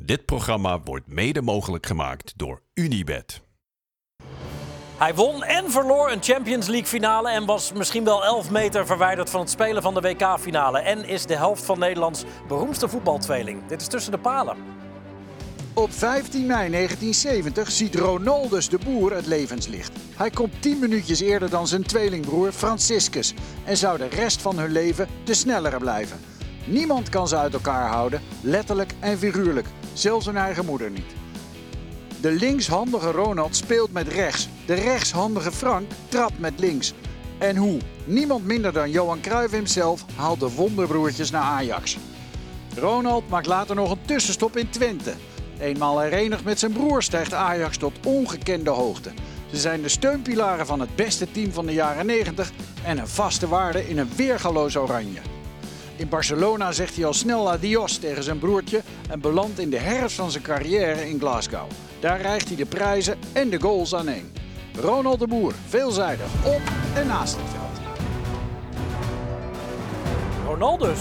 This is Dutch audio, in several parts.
Dit programma wordt mede mogelijk gemaakt door Unibed. Hij won en verloor een Champions League finale en was misschien wel 11 meter verwijderd van het spelen van de WK-finale. En is de helft van Nederlands beroemdste voetbaltweeling. Dit is tussen de palen. Op 15 mei 1970 ziet Ronaldus de Boer het levenslicht. Hij komt 10 minuutjes eerder dan zijn tweelingbroer Franciscus en zou de rest van hun leven de snellere blijven. Niemand kan ze uit elkaar houden, letterlijk en figuurlijk, zelfs hun eigen moeder niet. De linkshandige Ronald speelt met rechts. De rechtshandige Frank trapt met links. En hoe? Niemand minder dan Johan Cruijff hemzelf haalt de wonderbroertjes naar Ajax. Ronald maakt later nog een tussenstop in Twente. Eenmaal herenigd met zijn broer stijgt Ajax tot ongekende hoogte. Ze zijn de steunpilaren van het beste team van de jaren 90 en een vaste waarde in een weergaloos oranje. In Barcelona zegt hij al snel adios tegen zijn broertje en belandt in de herfst van zijn carrière in Glasgow. Daar rijgt hij de prijzen en de goals aan één. Ronald de Boer, veelzijdig, op en naast het veld. Ronaldus.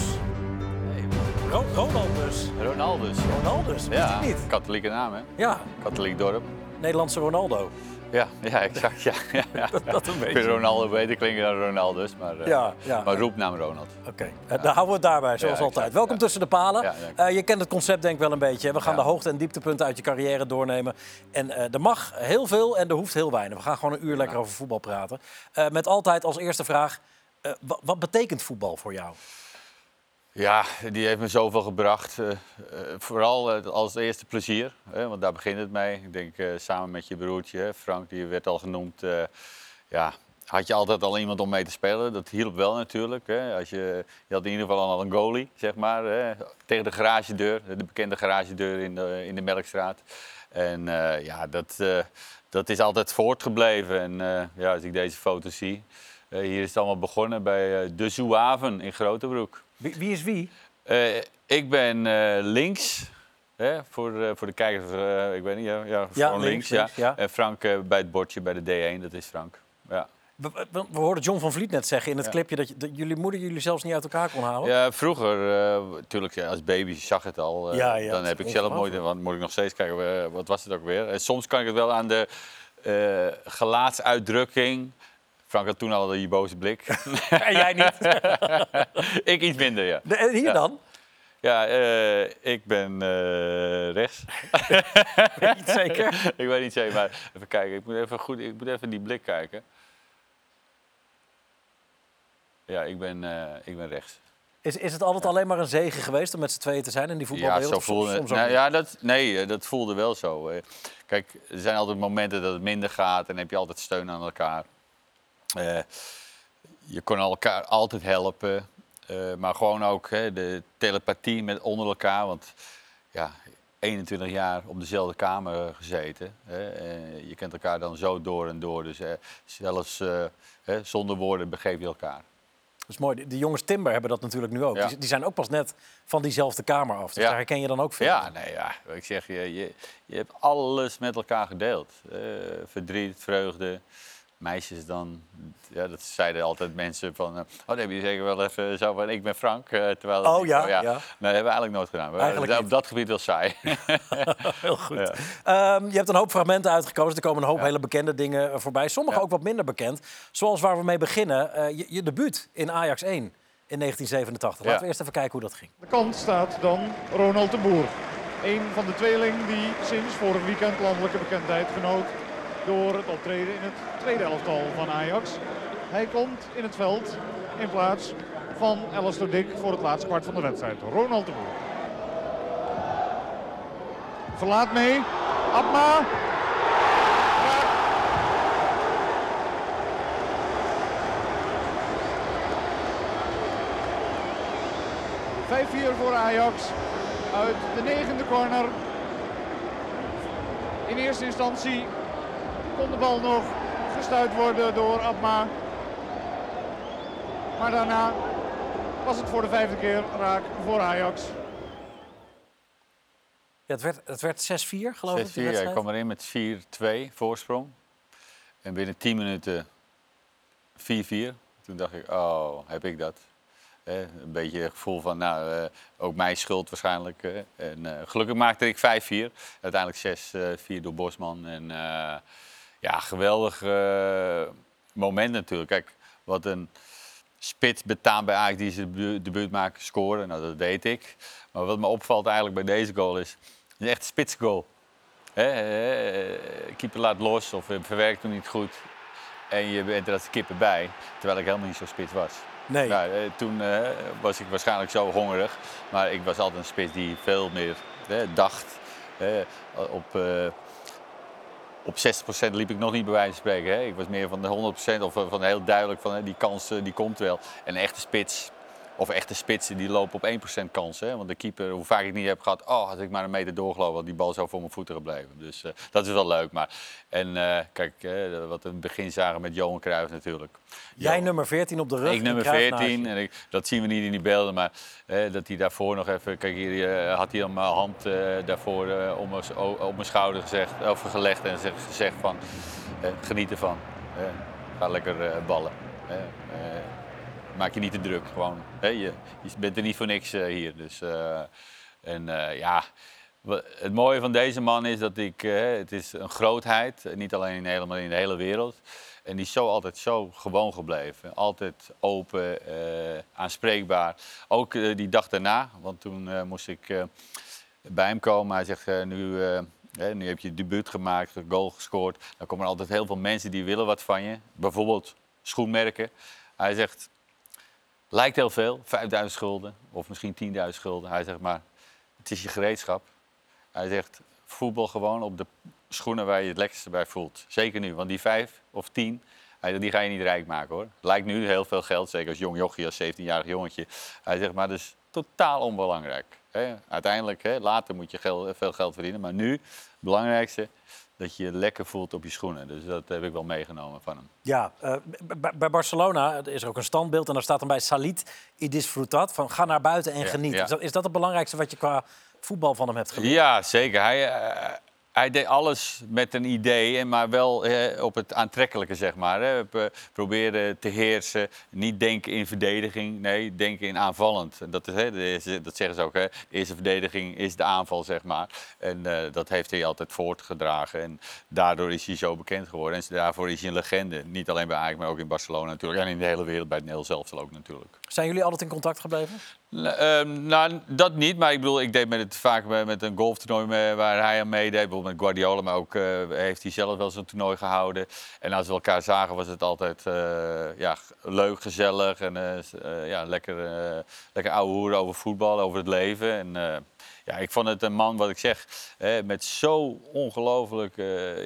Ro Ronaldus. Ronaldus. Ronaldus, weet Ja, ik niet. katholieke naam, hè? Ja, Katholiek dorp. Nederlandse Ronaldo. Ja, ja exact. Ja, ja, ja. dat een beetje. Ronaldo beter klinken dan Ronaldus, maar, eh, Ja, ja. maar roepnaam Ronald. Oké, eh, daar houden we het daarbij, zoals altijd. Welkom tussen de palen. Eh, je kent het concept denk ik wel een beetje. We gaan de hoogte- en dieptepunten uit je carrière doornemen. En eh, er mag heel veel en er hoeft heel weinig. We gaan gewoon een uur lekker over voetbal praten. Eh, met altijd als eerste vraag, eh, wa- wat betekent voetbal voor jou? Ja, die heeft me zoveel gebracht. eh, eh, vooral eh, als eerste plezier, hè, want daar begint het mee. Ik denk samen met je broertje, Frank, die werd al genoemd. ja, had je altijd al iemand om mee te spelen. Dat hielp wel natuurlijk. Hè. Als je, je had in ieder geval al een goalie, zeg maar. Hè, tegen de garagedeur, de bekende garagedeur in de, in de Melkstraat. En ja, dat, dat is altijd voortgebleven. En ja, als ik deze foto zie. hier is het allemaal begonnen bij De Zouaven in Grotebroek. Wie, wie is wie? Eh, ik ben eh, links. Hè, voor, eh, voor de kijkers, ik weet niet, ja, ja, links, links. ja. links, ja. En Frank bij het bordje bij de D1, dat is Frank. Ja. We, we, we hoorden John van Vliet net zeggen in het clipje dat, jullie moeder jullie zelfs niet uit elkaar kon houden. ja, vroeger, natuurlijk als baby zag het al. Ja, ja, dan heb ik zelf nooit, want moet ik nog steeds kijken, wat was het ook weer? En soms kan ik het wel aan de gelaatsuitdrukking. Frank had toen al die boze blik. En jij niet. ik iets minder, ja. De- en hier Ja. dan? Ja, eh, ik ben eh, rechts. Weet je het zeker? ik weet niet zeker, maar even kijken. Ik moet even, goed, ik moet even die blik kijken. Ja, ik ben, eh, ik ben rechts. Is, is het altijd alleen maar een zegen geweest om met z'n tweeën te zijn in die Ja, voetbalwereld? zo Of soms- voelde Nou, niet? ja, dat, nee, dat voelde wel zo. Kijk, er zijn altijd momenten dat het minder gaat en dan heb je altijd steun aan elkaar. Eh, je kon elkaar altijd helpen. eh, maar gewoon ook hè, de telepathie met onder elkaar. Want ja, 21 jaar op dezelfde kamer gezeten. Hè, je kent elkaar dan zo door en door. Dus eh, zelfs hè, zonder woorden begreep je elkaar. Dat is mooi. Die jongens Timber hebben dat natuurlijk nu ook. Ja. Die, zijn ook pas net van diezelfde kamer af. Dus Ja. daar herken je dan ook veel. Ja, nee, ja. Ik zeg, je, je, je hebt alles met elkaar gedeeld. Verdriet, vreugde. Meisjes dan, ja, dat zeiden altijd mensen van... eh, oh, dan heb je zeker wel even zo van, ik ben Frank. eh, terwijl Oh, niet ja, ja. Nee, dat hebben we eigenlijk nooit gedaan. We Eigenlijk waren niet. op dat gebied wel saai. Heel goed. Ja. Ehm, je hebt een hoop fragmenten uitgekozen. Er komen een hoop hele bekende dingen eh, voorbij. Sommige Ja. ook wat minder bekend. Zoals waar we mee beginnen. je, je debuut in Ajax 1 in 1987. Laten Ja. we eerst even kijken hoe dat ging. de kant staat dan Ronald de Boer. Een van de tweeling die sinds vorig weekend landelijke bekendheid genoot door het optreden in het tweede elftal van Ajax. Hij komt in het veld in plaats van Alistair Dick voor het laatste kwart van de wedstrijd. Ronald de Boer. Verlaat mee. Abma. Vijf 4 voor Ajax uit de negende corner. In eerste instantie kon de bal nog gestuit worden door Abma. Maar daarna was het voor de vijfde keer raak voor Ajax. Ja, het werd, het werd 6-4, geloof ik. 6-4, die ja, ik kwam erin met 4-2 voorsprong. En binnen 10 minuten 4-4. Toen dacht ik, oh, heb ik dat. Hè, een beetje het gevoel van, nou, eh, ook mijn schuld waarschijnlijk. hè. En eh, gelukkig maakte ik 5-4. Uiteindelijk 6-4 door Bosman. En eh, ja, geweldig eh, moment natuurlijk. Kijk, wat een spits betaamt bij Ajax die zijn debu- debuut maakt scoren. Nou, dat deed ik. Maar wat me opvalt eigenlijk bij deze goal is, het is echt een spitsgoal. Hè, eh, keeper laat los of eh, verwerkt hem niet goed. En je bent er als kippen bij, terwijl ik helemaal niet zo spits was. Nee. Nou, toen eh, was ik waarschijnlijk zo hongerig. Maar ik was altijd een spits die veel meer dacht. Op, eh, op 60% liep ik nog niet bij wijze van spreken. Hè. Ik was meer van de 100% of eh, van heel duidelijk van hè, die kans die komt wel. En een echte spits, of echte spitsen, die lopen op 1% kans. Hè. Want de keeper, hoe vaak ik niet heb gehad, oh, had ik maar een meter doorgelopen, had die bal zo voor mijn voeten gebleven. Dus eh, dat is wel leuk. Maar, en eh, kijk, eh, wat we in het begin zagen met Johan Cruijff natuurlijk. Jij nummer 14 op de rug. ik nummer en Cruijff naast je. 14, en ik, dat zien we niet in die beelden, maar dat hij daarvoor nog even, kijk hier had hij al mijn hand daarvoor om op mijn schouder gezegd, of gelegd en zeg- gezegd van geniet ervan, ga lekker ballen. Maak je niet te druk, gewoon. hè, je, bent er niet voor niks eh, hier. Dus, eh, en eh, ja, het mooie van deze man is dat ik, het is een grootheid, niet alleen in Nederland, maar in de hele wereld. En die is zo altijd zo gewoon gebleven. Altijd open, aanspreekbaar. Ook die dag daarna, want toen moest ik bij hem komen. Hij zegt, nu, nu heb je debuut gemaakt, goal gescoord. Dan komen er altijd heel veel mensen die willen wat van je. Bijvoorbeeld schoenmerken. Hij zegt, lijkt heel veel, 5000 schulden of misschien 10.000 schulden. Hij zegt, maar het is je gereedschap. Hij zegt, voetbal gewoon op de schoenen waar je het lekkerste bij voelt. Zeker nu, want die vijf of tien, die ga je niet rijk maken hoor. Lijkt nu heel veel geld, zeker als jong jochie, als 17-jarig jongetje. Hij zegt, maar dat is totaal onbelangrijk. Uiteindelijk, later moet je veel geld verdienen, maar nu, het belangrijkste, dat je je lekker voelt op je schoenen. Dus dat heb ik wel meegenomen van hem. Ja, eh, bij Barcelona is er ook een standbeeld en daar staat dan bij Salit Idisfrutat van ga naar buiten en Ja, geniet. ja. Is, dat, is dat het belangrijkste wat je qua voetbal van hem hebt geleerd? Ja, zeker. Hij, eh, hij deed alles met een idee, maar wel eh, op het aantrekkelijke, zeg maar. Hè. Proberen te heersen, niet denken in verdediging, nee, denken in aanvallend. En Dat, is, hè, dat zeggen ze ook, hè. de eerste verdediging is de aanval, zeg maar. En eh, dat heeft hij altijd voortgedragen. En daardoor is hij zo bekend geworden. En daarvoor is hij een legende. Niet alleen bij Ajax, maar ook in Barcelona natuurlijk. En in de hele wereld, bij het Nederlands zelf ook natuurlijk. Zijn jullie altijd in contact gebleven? Ehm, nou, dat niet. Maar ik bedoel, ik deed met het vaak met, een golftoernooi waar hij aan meedeed. Bijvoorbeeld met Guardiola, maar ook eh, heeft hij zelf wel zo'n toernooi gehouden. En als we elkaar zagen, was het altijd eh, ja, leuk, gezellig. En eh, ja, lekker, lekker ouwe hoeren over voetbal, over het leven. En ja, ik vond het een man, wat ik zeg, met zo ongelooflijk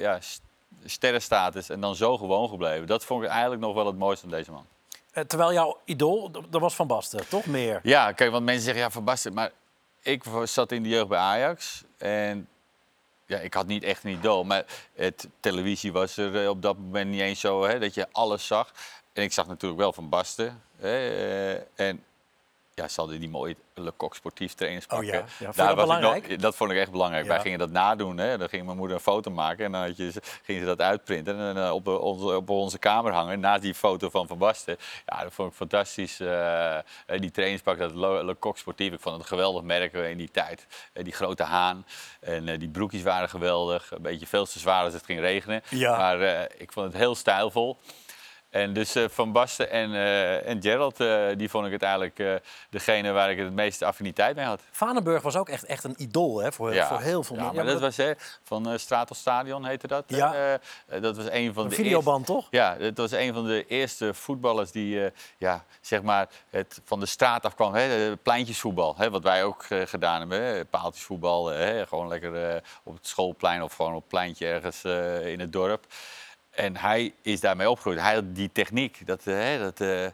ja, st- sterrenstatus. En dan zo gewoon gebleven. Dat vond ik eigenlijk nog wel het mooiste van deze man. Eh, terwijl jouw idool, dat was Van Basten, toch meer? Ja, kijk, want mensen zeggen ja, Van Basten. Maar ik zat in de jeugd bij Ajax. En ja, ik had niet echt een idool. Maar het, televisie was er eh, op dat moment niet eens zo hè, dat je alles zag. En ik zag natuurlijk wel Van Basten. Hè, eh, en ja, ze hadden die mooie Le Coq sportief trainingspak. Oh ja, dat was ik belangrijk? nog- dat vond ik echt belangrijk. Ja. Wij gingen dat nadoen. Hè. Dan ging mijn moeder een foto maken en dan had je, gingen ze dat uitprinten en eh, op, de- onze, op onze kamer hangen. Naast die foto van Van Basten. Ja, dat vond ik fantastisch. eh, eh, die trainingspak, dat Le, Le Coq sportief. Ik vond het een geweldig merk eh, in die tijd. Eh, die grote haan. En eh, die broekjes waren geweldig. Een beetje veel te zwaar als het ging regenen. Ja. Maar eh, ik vond het heel stijlvol. En dus eh, Van Basten en, eh, en Gerald, eh, die vond ik het eigenlijk degene waar ik het meeste affiniteit mee had. Vanenburg was ook echt, echt een idool hè, voor, voor heel veel ja, mensen. maar dat was hè, van eh Stratos Stadion heette dat. Ja. Dat was een van een de videoband, toch? Ja, het was een van de eerste voetballers die ja, zeg maar het van de straat afkwam. Hè, pleintjesvoetbal, hè, wat wij ook gedaan hebben. Hè, paaltjesvoetbal, hè, gewoon lekker op het schoolplein of gewoon op het pleintje ergens in het dorp. En hij is daarmee opgegroeid. Hij had die techniek, dat, eh, hè, dat, eh,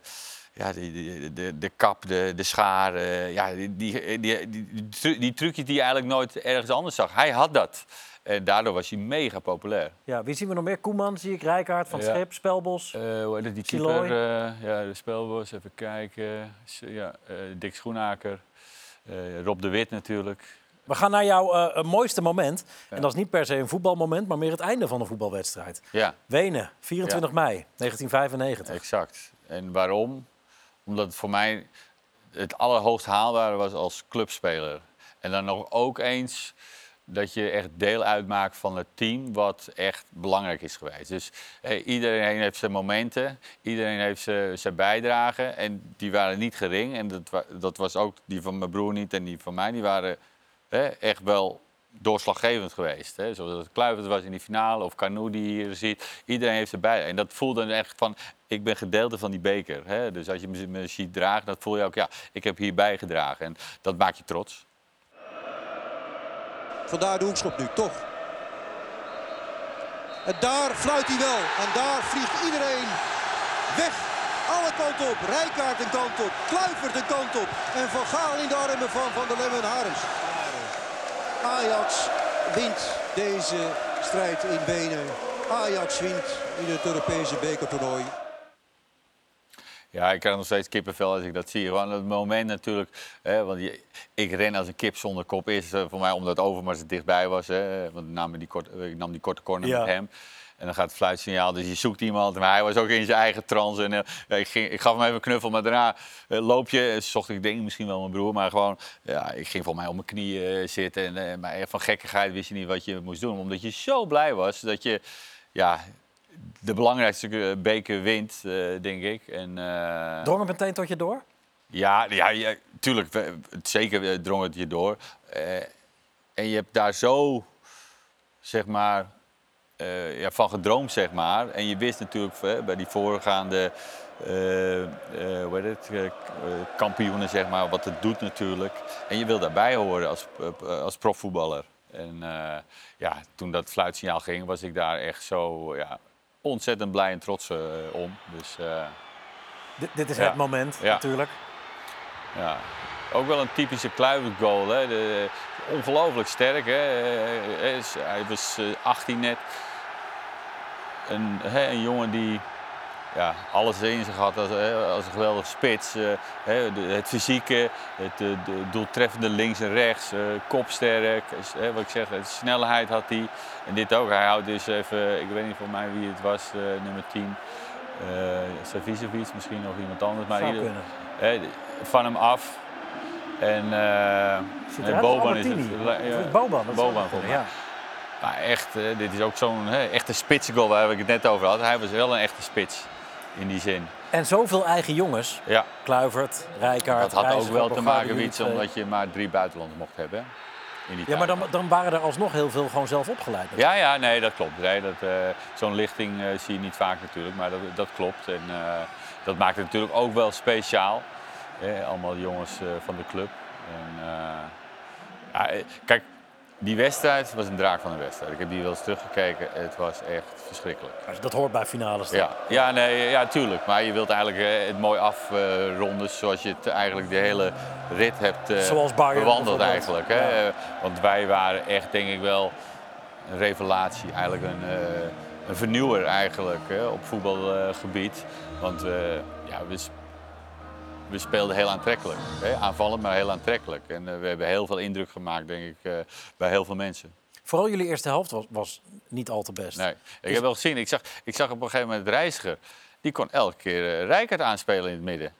ja, die, die- de, de kap, de, de schaar, eh, ja, die, die, die, die, die, tru- die trucjes die je eigenlijk nooit ergens anders zag. Hij had dat. En daardoor was hij mega populair. Ja, wie zien we nog meer? Koeman, zie ik, Rijkaard, Van Ja. Schip, Spelbos. Eh, hoe heet het, die keeper? eh, ja, de spelbos, even kijken. Ja, eh, Dick Schoenaker. Eh, Rob de Wit natuurlijk. We gaan naar jouw eh, mooiste moment. En dat is niet per se een voetbalmoment, maar meer het einde van een voetbalwedstrijd. Ja, Wenen, 24 mei 1995. exact. En waarom? Omdat het voor mij het allerhoogst haalbare was als clubspeler. En dan nog ook eens dat je echt deel uitmaakt van het team wat echt belangrijk is geweest. Dus iedereen heeft zijn momenten, iedereen heeft zijn, zijn bijdrage en die waren niet gering. En dat, dat was ook die van mijn broer niet en die van mij, die waren echt wel doorslaggevend geweest. Hè? Zoals het Kluivert was in die finale of Canoe die hier ziet. Iedereen heeft erbij. En dat voelde echt van, ik ben gedeelte van die beker. Hè? Dus als je me ziet dragen, dat voel je ook, ja, ik heb hierbij gedragen. En dat maakt je trots. Vandaar de hoekschop nu, toch. En daar fluit hij wel. En daar vliegt iedereen weg. Alle kanten op. Rijkaard een kant op. Kluivert een kant op. En Van Gaal in de armen van Van der Lemmen Harens. Ajax wint deze strijd in benen. Ajax wint in het Europese bekertoernooi. Ja, ik krijg nog steeds kippenvel als ik dat zie. Gewoon het moment natuurlijk. Hè, want je, ik ren als een kip zonder kop. Is uh, voor mij omdat Overmars er dichtbij was. Hè, want ik nam die, kort, ik nam die korte corner met hem. En dan gaat het fluitsignaal, dus je zoekt iemand. Maar hij was ook in zijn eigen trance. En, uh, ik, ging, ik gaf hem even een knuffel, maar daarna uh, loop je. Zocht ik denk misschien wel mijn broer, maar gewoon... Ja, ik ging voor mij op mijn knieën zitten. En, maar van gekkigheid wist je niet wat je moest doen. Omdat je zo blij was dat je... Ja, de belangrijkste beker wint, uh, denk ik. En, uh... Drong het meteen tot je door? Ja, ja, ja tuurlijk. Zeker drong het je door. En je hebt daar zo, zeg maar, ja, van gedroomd, zeg maar. En je wist natuurlijk bij die voorgaande hoe heet het, kampioenen, zeg maar, wat het doet natuurlijk. En je wil daarbij horen als, als profvoetballer. En ja, toen dat fluitsignaal ging, was ik daar echt zo... Ja, ontzettend blij en trots uh, om. Dus, uh, dit, is ja. het moment ja. natuurlijk. Ja, ook wel een typische Kluivert goal. Hè. De, ongelooflijk sterk. Hè. Hij was 18 net. Een, hè, een jongen die ja, alles in zich had als, als een geweldige spits. Uh, het fysieke, het de, de doeltreffende links en rechts, uh, kopsterk, uh, wat ik zeg, de snelheid had hij. En dit ook. Hij houdt dus even, ik weet niet voor mij wie het was, nummer 10. Uh, Savicevic, misschien nog iemand anders. Maar ieder, van hem af. En, en Boban is het. Ja, Boban, Boban voor mij. Ja. Maar echt, dit is ook zo'n echte spitsgoal waar ik het net over had. Hij was wel een echte spits in die zin. En zoveel eigen jongens. Ja. Kluivert, Rijkaard, Dat had ook wel te maken met omdat je maar drie buitenlanders mocht hebben. In die ja, maar dan, dan, waren er alsnog heel veel gewoon zelf opgeleid. Ja, ja, nee, dat klopt. Nee, dat, uh, Zo'n lichting uh, zie je niet vaak natuurlijk, maar dat, dat klopt. En uh, dat maakt het natuurlijk ook wel speciaal. allemaal jongens van de club. En, ja, kijk, die wedstrijd was een draak van een wedstrijd. Ik heb die wel eens teruggekeken. Het was echt verschrikkelijk. Dat hoort bij finales. Ja, ja, nee, ja, tuurlijk. Maar je wilt eigenlijk eh, het mooi afronden zoals je het eigenlijk de hele rit hebt uh, zoals bewandeld eigenlijk. Hè? Ja. Want wij waren echt denk ik wel een revelatie. Eigenlijk een, uh, een vernieuwer eigenlijk hè, op voetbalgebied. Want ja, we we speelden heel aantrekkelijk. Hè? Aanvallend, maar heel aantrekkelijk. En uh, we hebben heel veel indruk gemaakt, denk ik, uh, bij heel veel mensen. Vooral jullie eerste helft was, was niet al te best. Nee, ik dus... heb wel gezien. Ik zag, ik zag op een gegeven moment Reiziger. Die kon elke keer uh, Rijkaard aanspelen in het midden.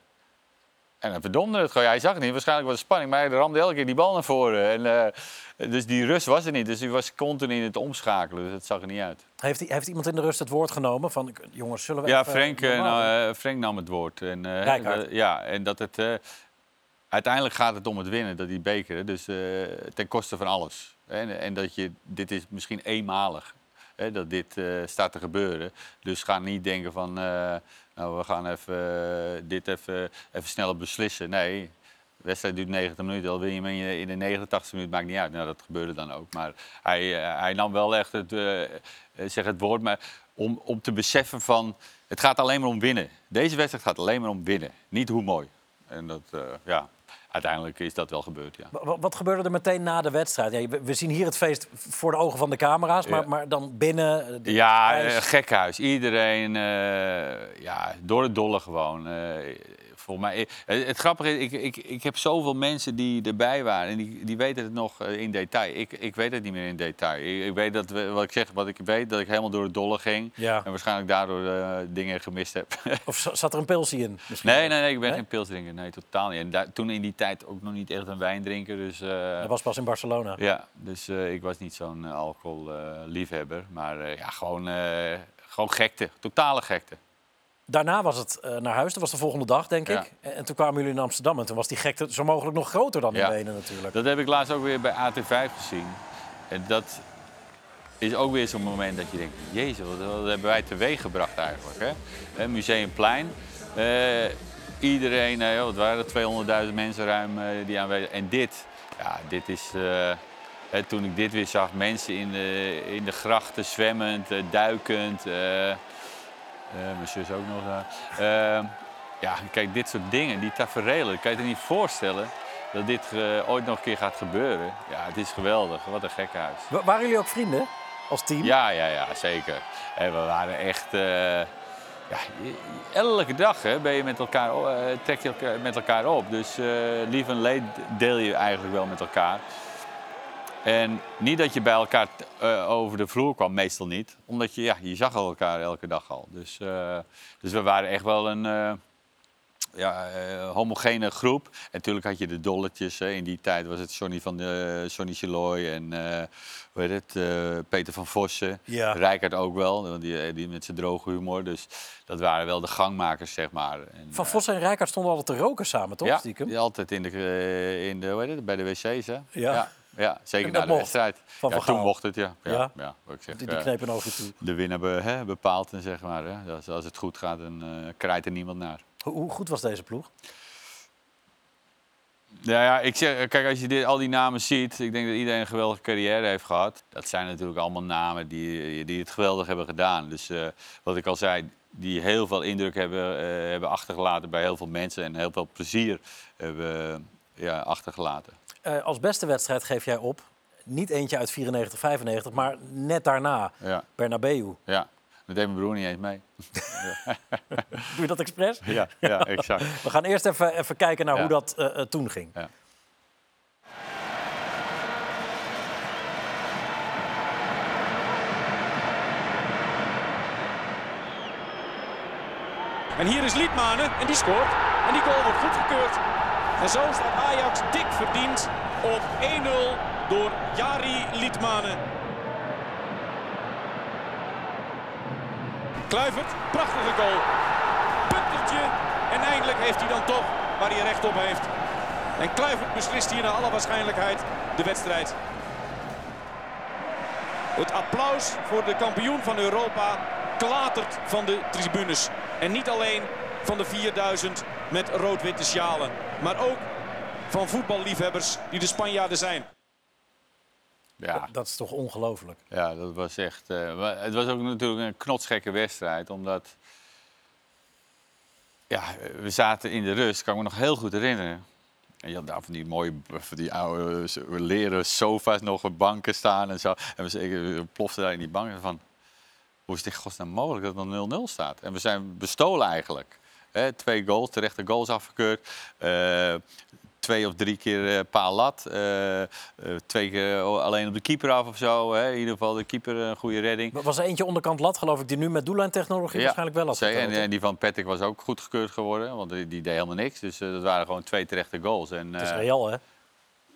En dan verdomde het gewoon. Ja, hij zag het niet. Waarschijnlijk was het spanning. Maar hij ramde elke keer die bal naar voren. En, uh, dus die rust was er niet. Dus hij was continu in het omschakelen. Dus het zag er niet uit. Heeft, heeft iemand in de rust het woord genomen? Van, jongens, zullen we Ja, Frank, uh, Frank nam het woord. En, ja, en dat het... uiteindelijk gaat het om het winnen, dat die beker. Dus ten koste van alles. En, en dat je... Dit is misschien eenmalig. Hè, dat dit staat te gebeuren. Dus ga niet denken van nou, we gaan even, uh, dit even, even sneller beslissen. Nee, de wedstrijd duurt 90 minuten. Al wil je in de 89 minuut, maakt niet uit. Nou, dat gebeurde dan ook. Maar hij, hij nam wel echt het, zeg het woord. Maar om, om te beseffen van, het gaat alleen maar om winnen. Deze wedstrijd gaat alleen maar om winnen. Niet hoe mooi. En dat, ja, uiteindelijk is dat wel gebeurd, ja. Wat, wat gebeurde er meteen na de wedstrijd? Ja, we, zien hier het feest voor de ogen van de camera's, maar, maar dan binnen... ja, uh, gekhuis. Iedereen uh, ja, door het dolle gewoon. Volgens mij. Het, het grappige is, ik, ik, ik heb zoveel mensen die erbij waren en die, die weten het nog eh, in detail. Ik, ik weet het niet meer in detail. Ik, ik weet dat, wat ik zeg, wat ik weet, dat ik helemaal door het dolle ging. Ja. En waarschijnlijk daardoor eh, dingen gemist heb. Of za- zat er een pilsie in? Misschien? nee, nee, nee, ik ben Nee? geen pilsdrinker. Nee, totaal niet. En daar- toen in die tijd ook nog niet echt een wijndrinker. Dus, eh, Dat was pas in Barcelona. ja, dus eh, ik was niet zo'n eh, alcoholliefhebber. maar eh, ja, gewoon, eh, gewoon gekte. Totale gekte. Daarna was het eh, naar huis. Dat was de volgende dag, denk Ja. ik. En, en toen kwamen jullie in Amsterdam. En toen was die gekte zo mogelijk nog groter dan Ja. in Wenen natuurlijk. Dat heb ik laatst ook weer bij AT5 gezien. En dat is ook weer zo'n moment dat je denkt... Jezus, wat, wat hebben wij teweeg gebracht eigenlijk. Hè? Museumplein. Eh, iedereen, eh, wat waren er, 200.000 mensen ruim eh, die aanwezig En dit, ja, dit is... eh, toen ik dit weer zag, mensen in de, in de grachten zwemmend, eh, duikend. Eh, mijn zus ook nog daar. Eh, ja, kijk, dit soort dingen, die tafereelen, kan je je niet voorstellen dat dit eh, ooit nog een keer gaat gebeuren. Ja, het is geweldig. Wat een gekkenhuis. Wa- Waren jullie ook vrienden als team? Ja, ja, ja, zeker. En we waren echt... ja, elke dag hè, ben je met elkaar, trek je elkaar, met elkaar op. Dus lief en leed deel je eigenlijk wel met elkaar. En niet dat je bij elkaar eh, over de vloer kwam, meestal niet. Omdat je, ja, je zag elkaar elke dag al. Dus, eh, dus we waren echt wel een eh, ja, homogene groep. En natuurlijk had je de dolletjes. Hè. In die tijd was het Johnny van de Johnny Chaloy en hoe heet het, Peter van Vossen. Ja. Rijkaard ook wel, want die, die met zijn droge humor. Dus dat waren wel de gangmakers, zeg maar. En, Van eh, Vos en Rijkaard stonden altijd te roken samen, toch? ja, Stiekem? altijd in de, in de, hoe heet het, bij de wc's, hè? Ja. ja, ja, zeker na de mocht, wedstrijd. van ja, Van toen mocht het, ja. ja, Ja? ja. wat ik zeg, Die, die eh, kneep een oogje toe. de winnaar be, hè, bepaalt, en zeg maar. Hè. Als, als het goed gaat, dan eh krijgt er niemand naar. Hoe, hoe goed was deze ploeg? Ja, ja, ik zeg, kijk, als je dit, al die namen ziet, ik denk dat iedereen een geweldige carrière heeft gehad. Dat zijn natuurlijk allemaal namen die, die het geweldig hebben gedaan. Dus eh, wat ik al zei, die heel veel indruk hebben, hebben achtergelaten bij heel veel mensen en heel veel plezier hebben ja, achtergelaten. Eh, als beste wedstrijd geef jij op. Niet eentje uit 94, 95, maar net daarna. Ja, Bernabeu. ja. Dat deed mijn broer niet eens mee. Doe je dat expres? Ja, ja exact. We gaan eerst even, even kijken naar Ja. hoe dat eh, eh, toen ging. Ja. En hier is Liedmanen en die scoort. En die goal wordt goedgekeurd. En zo staat Ajax dik verdiend op 1-0 door Jari Liedmanen. Kluivert, prachtige goal. Puntertje. En eindelijk heeft hij dan toch waar hij recht op heeft. En Kluivert beslist hier naar alle waarschijnlijkheid de wedstrijd. Het applaus voor de kampioen van Europa klatert van de tribunes. En niet alleen van de 4000 met rood-witte sjalen. Maar ook van voetballiefhebbers die de Spanjaarden zijn. Ja, Dat is toch ongelooflijk. ja, dat was echt... eh, het was ook natuurlijk een knotsgekke wedstrijd, omdat... Ja, we zaten in de rust, kan ik me nog heel goed herinneren. En je had daar van die mooie, van die oude leren sofa's nog op banken staan en zo. En we, ploften daar in die banken van... Hoe is in godsnaam mogelijk dat het dan 0-0 staat? En we zijn bestolen eigenlijk. Hè, twee goals, terechte goals afgekeurd. Eh, twee of drie keer eh paal lat. Eh, twee keer alleen op de keeper af of zo. Hè. In ieder geval de keeper een goede redding. Er was er eentje onderkant lat, geloof ik, die nu met doellijntechnologie waarschijnlijk wel had en, en die van Patrick was ook goedgekeurd geworden. Want die, die deed helemaal niks. Dus dat waren gewoon twee terechte goals. En, Het is reëel, hè?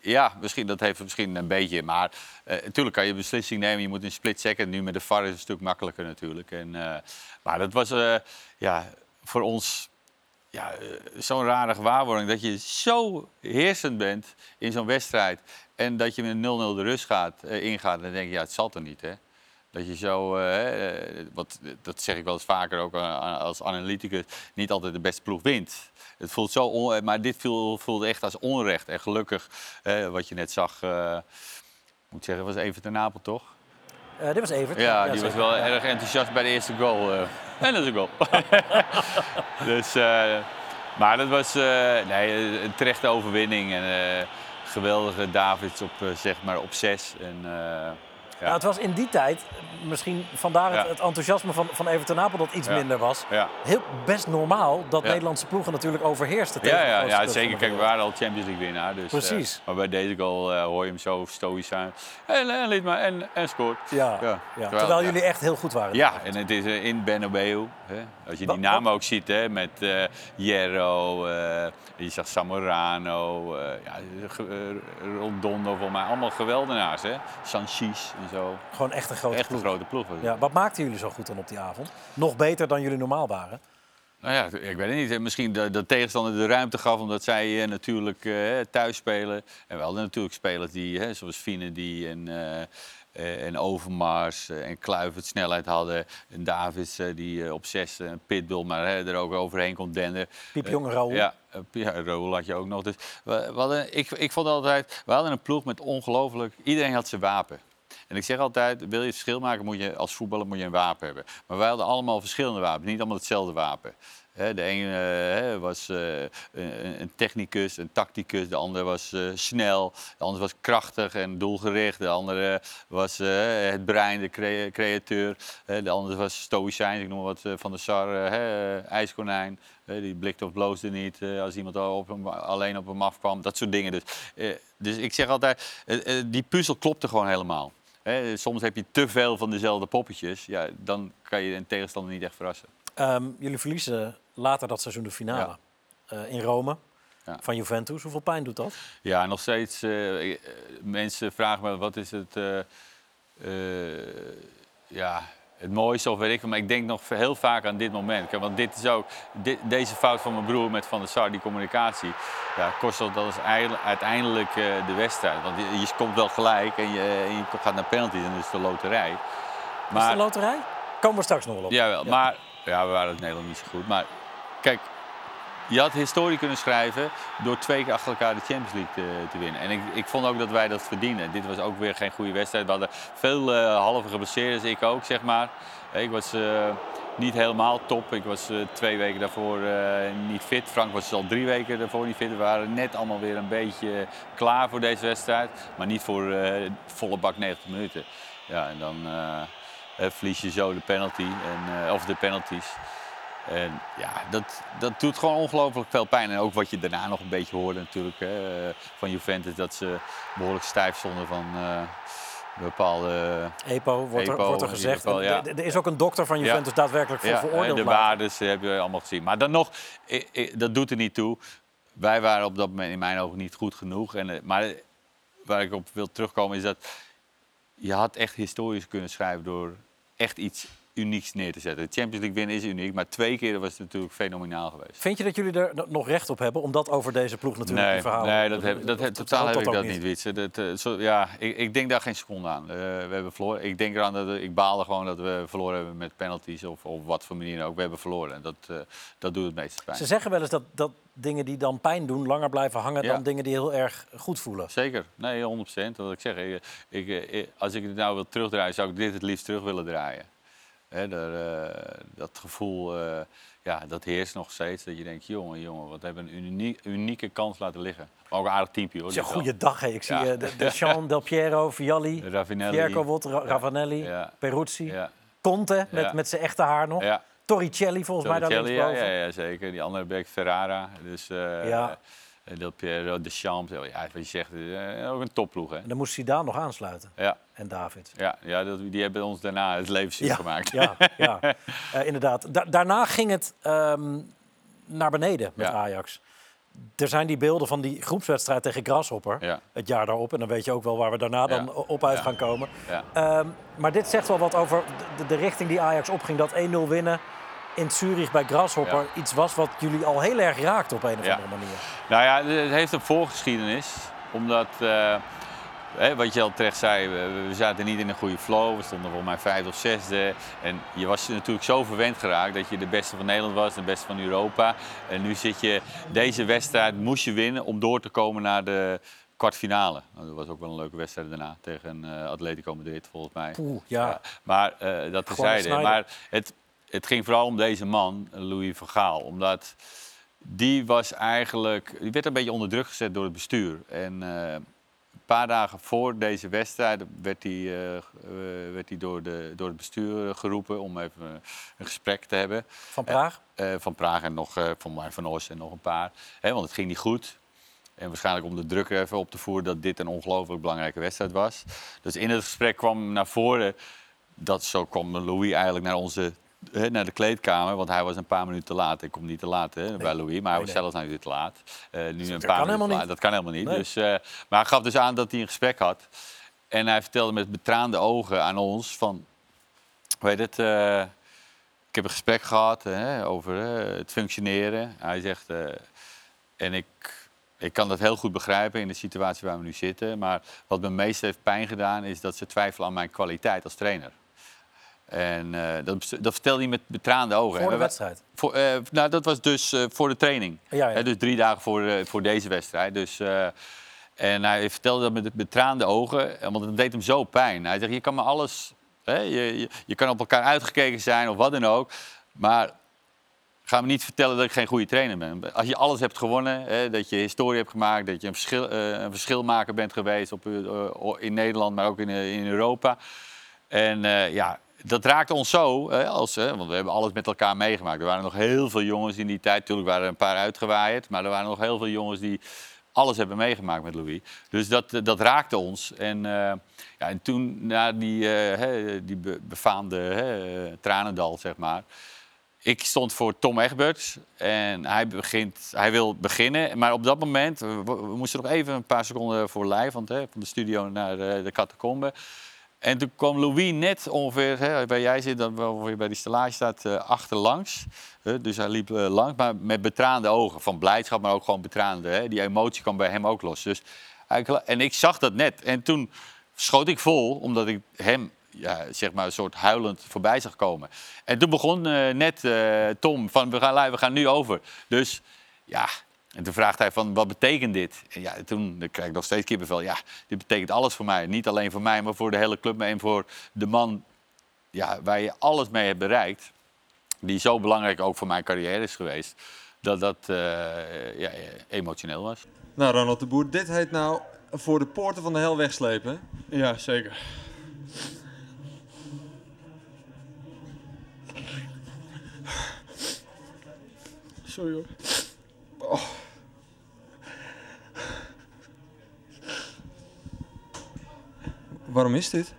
ja, misschien, dat heeft misschien een beetje. Maar natuurlijk kan je een beslissing nemen. Je moet een split second. Nu met de VAR is het een stuk makkelijker natuurlijk. En, maar dat was ja, voor ons ja, eh, zo'n rare gewaarwording. Dat je zo heersend bent in zo'n wedstrijd. En dat je met 0-0 de rust gaat, eh, ingaat. Dan denk je, ja, het zal er niet, hè. Dat je zo, eh, wat, dat zeg ik wel eens vaker ook als analyticus, niet altijd de beste ploeg wint. Het voelt zo, maar dit voel- voelde echt als onrecht. En gelukkig, wat je net zag, moet zeggen, was even ten Napel toch? Eh, dit was Evert. Ja, die was wel erg enthousiast bij de eerste goal. eh. En dat is een goal. dus, eh, maar dat was nee, een terechte overwinning. En, geweldige Davids op, zeg maar op zes. En, Nou, het was in die tijd, misschien vandaar het, enthousiasme van, van Everton Apel dat iets minder was. Heel best normaal dat. Nederlandse ploegen natuurlijk overheersten tegen Ja, ja, zeker. Kijk, we waren al Champions League winnaar. Dus, Precies. eh, maar bij deze goal eh, hoor je hem zo stoïsch zijn. En, en, liet maar, en, en scoort. Ja, ja. Terwijl- Terwijl jullie echt heel goed waren. Ja, en het is eh, in Bernabeu. Hè. Als je die namen ook ziet, hè, met eh Hierro, eh, je zag Samorano, eh ja, eh, Rondondo, voor mij allemaal geweldenaars. Hè. Sanchis en zo. Gewoon echt een grote Echt een ploeg. grote ploeg. Ja, wat maakten jullie zo goed dan op die avond? Nog beter dan jullie normaal waren? Nou ja, ik weet het niet. Misschien dat de tegenstander de ruimte gaf, omdat zij eh, natuurlijk eh, thuis spelen. En we hadden natuurlijk spelers die, zoals Finedy en, eh, en Overmars en Kluivert snelheid hadden. En Davids die op zes een pitbull, maar er ook overheen kon denden. Piepjonge Raoul. Ja, ja, Raoul had je ook nog. Dus we, we hadden, ik, ik vond altijd, we hadden een ploeg met ongelooflijk... Iedereen had zijn wapen. En ik zeg altijd, wil je het verschil maken, moet je als voetballer moet je een wapen hebben. Maar wij hadden allemaal verschillende wapens, niet allemaal hetzelfde wapen. De ene eh, was eh, een, een technicus, een tacticus. De andere was eh, snel. De andere was krachtig en doelgericht. De andere was het brein, de crea- createur. De andere was stoïcijn, ik noem wat van de Sar, ijskonijn. Die blikte of bloosde niet als iemand alleen op hem afkwam. Dat soort dingen. Dus, dus ik zeg altijd, die puzzel klopte gewoon helemaal. Hè, soms heb je te veel van dezelfde poppetjes. Ja, dan kan je een tegenstander niet echt verrassen. Ehm, jullie verliezen later dat seizoen de finale eh, in Rome Ja. van Juventus. Hoeveel pijn doet dat? Ja, nog steeds. eh, eh, mensen vragen me wat is het. ja, het mooiste of weet ik. Maar ik denk nog heel vaak aan dit moment. Want dit is ook. dit- deze fout van mijn broer met Van der Sar, die communicatie. Ja, kost dat is uiteindelijk eh, de wedstrijd. Want je, je komt wel gelijk en je, en je gaat naar penalties en dat is de loterij. Is het een loterij? Komen we straks nog wel op. Jawel, Ja. maar ja, we waren het Nederland niet zo goed. Maar kijk, je had historie kunnen schrijven door twee keer achter elkaar de Champions League te, te winnen. En ik, ik vond ook dat wij dat verdienen. Dit was ook weer geen goede wedstrijd. We hadden veel eh, halve geblesseerd, ik ook, zeg maar. Ik was eh, niet helemaal top. Ik was eh, twee weken daarvoor niet fit. Frank was al drie weken daarvoor niet fit. We waren net allemaal weer een beetje klaar voor deze wedstrijd. Maar niet voor volle bak 90 minuten. Ja, en dan verlies je zo de penalty. En, of de penalties. En ja, dat, dat doet gewoon ongelooflijk veel pijn. En ook wat je daarna nog een beetje hoorde natuurlijk hè, eh, van Juventus. Dat ze behoorlijk stijf stonden van eh, bepaalde... EPO wordt er, EPO, wordt er gezegd. ja. Er- Er is ook een dokter van Ja. Juventus daadwerkelijk voor Ja, veroordeeld. de waardes heb je allemaal gezien. Maar dan nog, dat doet er niet toe. Wij waren op dat moment in mijn ogen niet goed genoeg. En, eh, maar waar ik op wil terugkomen is dat je had echt historisch kunnen schrijven door echt iets unieks neer te zetten. De Champions League winnen is uniek, maar twee keer was het natuurlijk fenomenaal geweest. Vind je dat jullie er no- nog recht op hebben? Omdat over deze ploeg natuurlijk die Nee, verhalen... nee dat heb, dat totaal heb ik dat niet, Wietse. Dat, eh, zo, ja, ik, ik denk daar geen seconde aan. Eh, we hebben verloren. Ik denk eraan dat ik baalde gewoon dat we verloren hebben met penalties of op wat voor manier ook. We hebben verloren. En dat, eh, dat doet het meeste pijn. Ze zeggen wel eens dat, dat dingen die dan pijn doen langer blijven hangen Ja. dan dingen die heel erg goed voelen. Zeker, nee, 100% Wat ik zeg, ik, ik, als ik het nou wil terugdraaien, zou ik dit het liefst terug willen draaien. Hè, eh, dat gevoel, eh, ja, dat heerst nog steeds. Dat je denkt, jongen, jongen, wat hebben we een uniek, unieke kans laten liggen. Maar ook een aardig teampje hoor. Wel. goede dag. Hè. Ik zie Ja. eh, de, de Jean Del Piero, Vialli. Fierkovot, Ra- Ravanelli, Ja. Peruzzi, Ja, Conte met, Ja. met zijn echte haar nog. ja. Torricelli volgens mij daar ja, linksboven. ja, ja, zeker. Die andere bek Ferrara. Dus, Ja. Eh, Del Piero, De Champs. Ja, wat je zegt, eh, ook een topploeg. Hè? En dan moest Zidane nog aansluiten. Ja, En David. ja, ja dat, die hebben ons daarna het leven zuur gemaakt. Ja, ja Eh, inderdaad. Da- daarna ging het ehm, naar beneden met Ja. Ajax. Er zijn die beelden van die groepswedstrijd tegen Grasshopper. Ja. Het jaar daarop. En dan weet je ook wel waar we daarna dan Ja. op uit Ja. gaan komen. Ja. Ehm, maar dit zegt wel wat over de, de richting die Ajax opging. Dat 1-0 winnen in Zurich bij Grasshopper Ja. iets was wat jullie al heel erg raakte op een of Ja. andere manier. Nou ja, het heeft een voorgeschiedenis. Omdat, eh, hè, wat je al terecht zei, we, we zaten niet in een goede flow. We stonden volgens mij vijfde of zesde. En je was natuurlijk zo verwend geraakt dat je de beste van Nederland was, de beste van Europa. En nu zit je, deze wedstrijd moest je winnen om door te komen naar de kwartfinale. Nou, dat was ook wel een leuke wedstrijd daarna tegen eh, Atletico Madrid volgens mij. Poeh, ja. Maar eh, dat snijden. Maar het, het ging vooral om deze man, Louis van Gaal. Omdat die was eigenlijk... Die werd een beetje onder druk gezet door het bestuur. En eh, paar dagen voor deze wedstrijd werd hij, eh, eh, werd hij door, de, door het bestuur geroepen om even een gesprek te hebben. Van Praag? Van Praag en nog van mij van Os en nog een paar. Hè, want het ging niet goed. En waarschijnlijk om de druk even op te voeren dat dit een ongelooflijk belangrijke wedstrijd was. Dus in het gesprek kwam naar voren dat zo kwam Louis eigenlijk naar onze naar de kleedkamer, want hij was een paar minuten te laat. Ik kom niet te laat hè, bij Louis, maar hij was nee. zelfs natuurlijk te laat. Eh, nu een kan paar minuten laat. Dat kan helemaal niet. Dus, eh, maar hij gaf dus aan dat hij een gesprek had. En hij vertelde met betraande ogen aan ons van, weet het, eh, ik heb een gesprek gehad hè, over het functioneren. Hij zegt, en ik, ik kan dat heel goed begrijpen in de situatie waar we nu zitten. Maar wat me meest heeft pijn gedaan is dat ze twijfelen aan mijn kwaliteit als trainer. En eh, dat, dat vertelde hij met betraande ogen. Voor de wedstrijd? Voor, eh, nou, dat was dus eh, voor de training. Ja, dus drie dagen voor, voor deze wedstrijd. Dus, en hij vertelde dat met betraande ogen, want het deed hem zo pijn. Hij zegt, je kan me alles... Hè, je, je, je kan op elkaar uitgekeken zijn of wat dan ook. Maar ga me niet vertellen dat ik geen goede trainer ben. Als je alles hebt gewonnen, hè, dat je historie hebt gemaakt... dat je een, verschil, een verschilmaker bent geweest op, in Nederland, maar ook in, in Europa... En ja, dat raakte ons zo, als, want we hebben alles met elkaar meegemaakt. Er waren nog heel veel jongens in die tijd. Natuurlijk waren er een paar uitgewaaid, maar er waren nog heel veel jongens die alles hebben meegemaakt met Louis. Dus dat, eh, dat raakte ons. En, eh, ja, en toen, na die, eh, die be- befaamde tranendal, zeg maar... Ik stond voor Tom Egberts en hij, begint, hij wil beginnen. Maar op dat moment, we, we moesten nog even een paar seconden voor lijf, want hè, van de studio naar de, de catacombe. En toen kwam Louis net ongeveer, hè, jij zit, dan ongeveer bij die stellage staat, eh, achterlangs. Dus hij liep eh, lang, maar met betraande ogen. Van blijdschap, maar ook gewoon betraande. Hè. Die emotie kwam bij hem ook los. Dus en ik zag dat net. En toen schoot ik vol, omdat ik hem ja, zeg maar een soort huilend voorbij zag komen. En toen begon eh, net Tom van, we gaan, we gaan nu over. Dus ja, en toen vraagt hij van, wat betekent dit? En ja, toen krijg ik nog steeds kippenvel. Ja, dit betekent alles voor mij. Niet alleen voor mij, maar voor de hele club. En voor de man ja, waar je alles mee hebt bereikt. Die zo belangrijk ook voor mijn carrière is geweest. Dat dat eh, ja, emotioneel was. Nou, Ronald de Boer, dit heet nou voor de poorten van de hel wegslepen. Ja, zeker. Sorry hoor. Waarom is dit?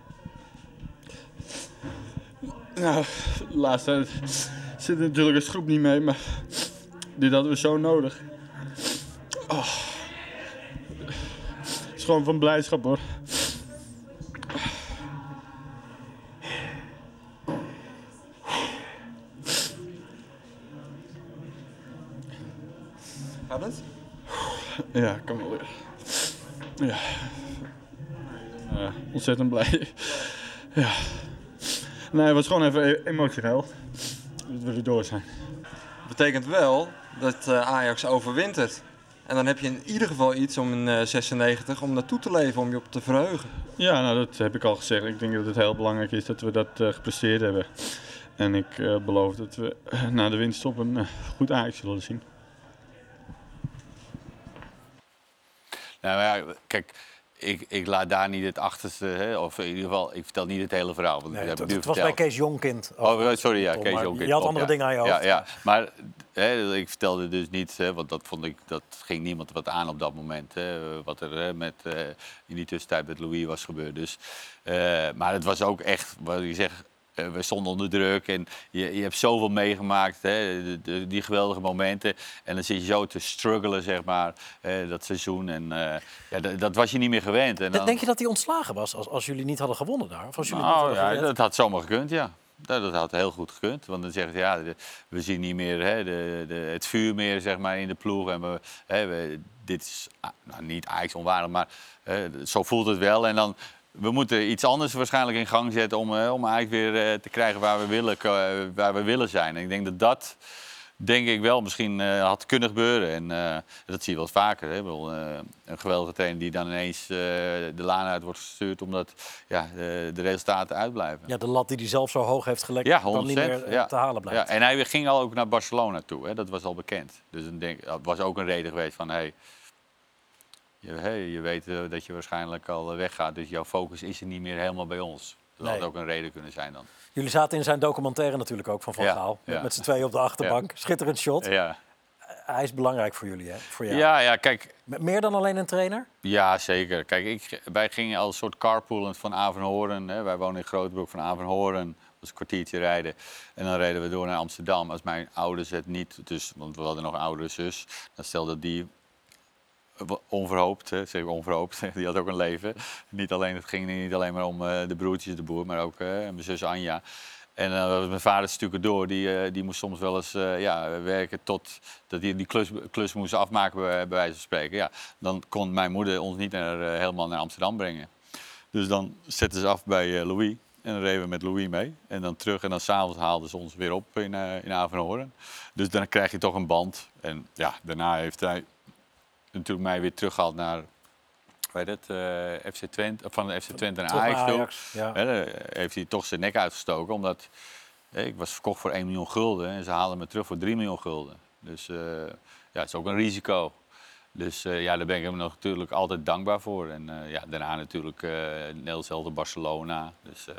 Nou, de laatste tijd zit natuurlijk een schroep niet mee, maar dit hadden we zo nodig. Oh. Het is gewoon van blijdschap hoor. Ja, kan wel weer. Ja. Ontzettend blij. Ja. Nee, het was gewoon even e- emotioneel. Dat we er door zijn. Betekent wel dat eh, Ajax overwintert. En dan heb je in ieder geval iets om in eh, 96 om naartoe te leven, om je op te verheugen. Ja, nou, dat heb ik al gezegd. Ik denk dat het heel belangrijk is dat we dat eh, gepresteerd hebben. En ik eh, beloof dat we eh, na de winststop een eh, goed Ajax zullen zien. Nou ja, kijk, ik, ik laat daar niet het achterste, hè, of in ieder geval, ik vertel niet het hele verhaal. Want Nee, dat het, ik was bij. Kees Jonkind. Oh, sorry, ja, Tom, Kees Jonker. je had andere ja. dingen aan je hoofd. Ja, ja. maar hè, ik vertelde dus niet, hè, want dat, vond ik, dat ging niemand wat aan op dat moment. Hè, wat er hè, met, eh, in die tussentijd met Louis was gebeurd. Dus, eh, maar het was ook echt, wat zegt, eh, we stonden onder druk en je, je hebt zoveel meegemaakt, hè, de- de- die geweldige momenten. En dan zit je zo te struggelen, zeg maar, eh, dat seizoen. En eh, ja, dat, dat was je niet meer gewend. En dan, Denk je dat hij ontslagen was als, als jullie niet hadden gewonnen daar? Of als jullie niet nou ja, dat had zomaar gekund, ja. Dat, dat had heel goed gekund. Want dan zeggen ze, ja, de- we zien niet meer hè, de, de, het vuur meer zeg maar, in de ploeg. En we, hè, we, dit is ah, nou, niet Ajax onwaardig, maar hè, zo voelt het wel. En dan, we moeten iets anders waarschijnlijk in gang zetten om, eh, om Ajax weer eh, te krijgen waar we, willen, eh, waar we willen zijn. En ik denk dat dat, denk ik wel, misschien had kunnen gebeuren. En dat zie je wel vaker. Hè. Bedoel, een geweldige trainer die dan ineens de laan uit wordt gestuurd omdat ja, de, de resultaten uitblijven. Ja, de lat die hij zelf zo hoog heeft gelegd, Ja, dan niet 100%. meer ja. te halen blijft. Ja, en hij ging al ook naar Barcelona toe, hè? dat was al bekend. Dus dan denk, dat was ook een reden geweest van, hey, je, je weet eh, dat je waarschijnlijk al eh, weggaat. Dus jouw focus is er niet meer helemaal bij ons. Dat Nee. had ook een reden kunnen zijn dan. Jullie zaten in zijn documentaire natuurlijk ook van Van Ja, Gaal. Met, ja. met z'n tweeën op de achterbank. Schitterend shot. Ja, Hij is belangrijk voor jullie, hè? Voor jou. ja, ja kijk, Meer dan alleen een trainer? Ja, zeker. Kijk, ik, wij gingen als soort carpoolen van Avenhoorn. Hè. Wij wonen in Grootbroek van Avenhoorn. Dat was een kwartiertje rijden. En dan reden we door naar Amsterdam. Als mijn ouders het niet, dus, want we hadden nog een oudere zus. Dan stelde die onverhoopt, hè, zeg onverhoopt, die had ook een leven. Niet alleen, het ging niet alleen maar om eh, de broertjes, de boer, maar ook eh, mijn zus Anja. En was mijn vader stukken door, die, die moest soms wel eens ja, werken tot dat hij die klus, klus moest afmaken, bij, bij wijze van spreken. Ja, dan kon mijn moeder ons niet naar, helemaal naar Amsterdam brengen. Dus dan zetten ze af bij Louis. En dan reden we met Louis mee. En dan terug. En dan s'avonds haalden ze ons weer op in, in Avenhoorn. Dus dan krijg je toch een band. En ja, daarna heeft hij natuurlijk mij weer teruggehaald naar... Weet het, eh, FC Twente, van de FC Twente naar naar Ajax. Ajax, ja. Heeft hij toch zijn nek uitgestoken. Omdat hè, ik was verkocht voor 1 miljoen gulden. En ze haalden me terug voor 3 miljoen gulden. Dus eh, ja, het is ook een risico. Dus eh, ja, daar ben ik hem natuurlijk altijd dankbaar voor. En eh, ja, daarna natuurlijk eh Elftal Barcelona. Dus eh,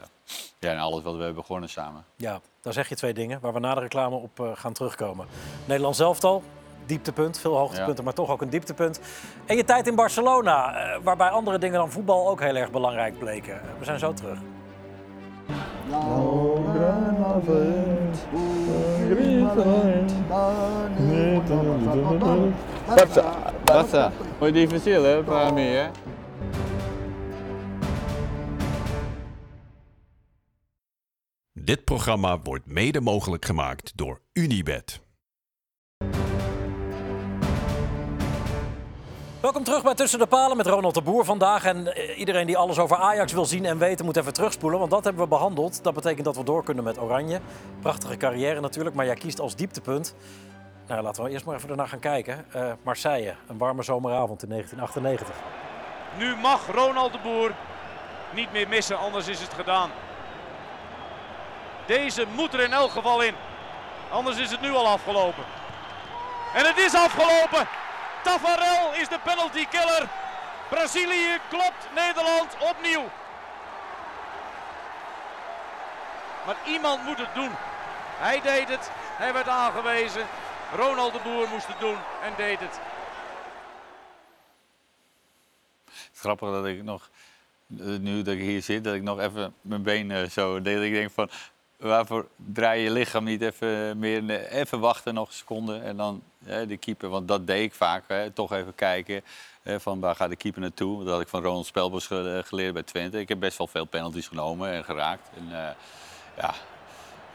ja, en alles wat we hebben begonnen samen. Ja, daar zeg je twee dingen waar we na de reclame op eh, gaan terugkomen. Nederlands elftal, dieptepunt, veel hoogtepunten, maar toch ook een dieptepunt. En je tijd in Barcelona, eh, waarbij andere dingen dan voetbal ook heel erg belangrijk bleken. Eh, We zijn zo terug. Barça, muy difícil hè, para mí hè. Dit programma wordt mede mogelijk gemaakt door Unibed. Welkom terug bij Tussen de Palen met Ronald de Boer vandaag. En eh, iedereen die alles over Ajax wil zien en weten, moet even terugspoelen. Want dat hebben we behandeld. Dat betekent dat we door kunnen met Oranje. Prachtige carrière natuurlijk, maar jij kiest als dieptepunt. Nou, laten we eerst maar even ernaar gaan kijken. Eh, Marseille, een warme zomeravond in 1998. Nu mag Ronald de Boer niet meer missen, anders is het gedaan. Deze moet er in elk geval in. Anders is het nu al afgelopen. En het is afgelopen. Tafarel is de penalty killer. Brazilië klopt Nederland opnieuw. Maar iemand moet het doen. Hij deed het. Hij werd aangewezen. Ronald de Boer moest het doen en deed het. Het dat ik nog, eh, nu dat ik hier zit, dat ik nog even mijn been zo deed. Ik denk van, waarvoor draai je lichaam niet even meer, even wachten nog een seconde. En dan hè, de keeper, want dat deed ik vaak, hè, toch even kijken. Van waar gaat de keeper naartoe? Dat had ik van Ronald Spelbos eh, geleerd bij Twente. Ik heb best wel veel penalties genomen en geraakt. En, eh, ja,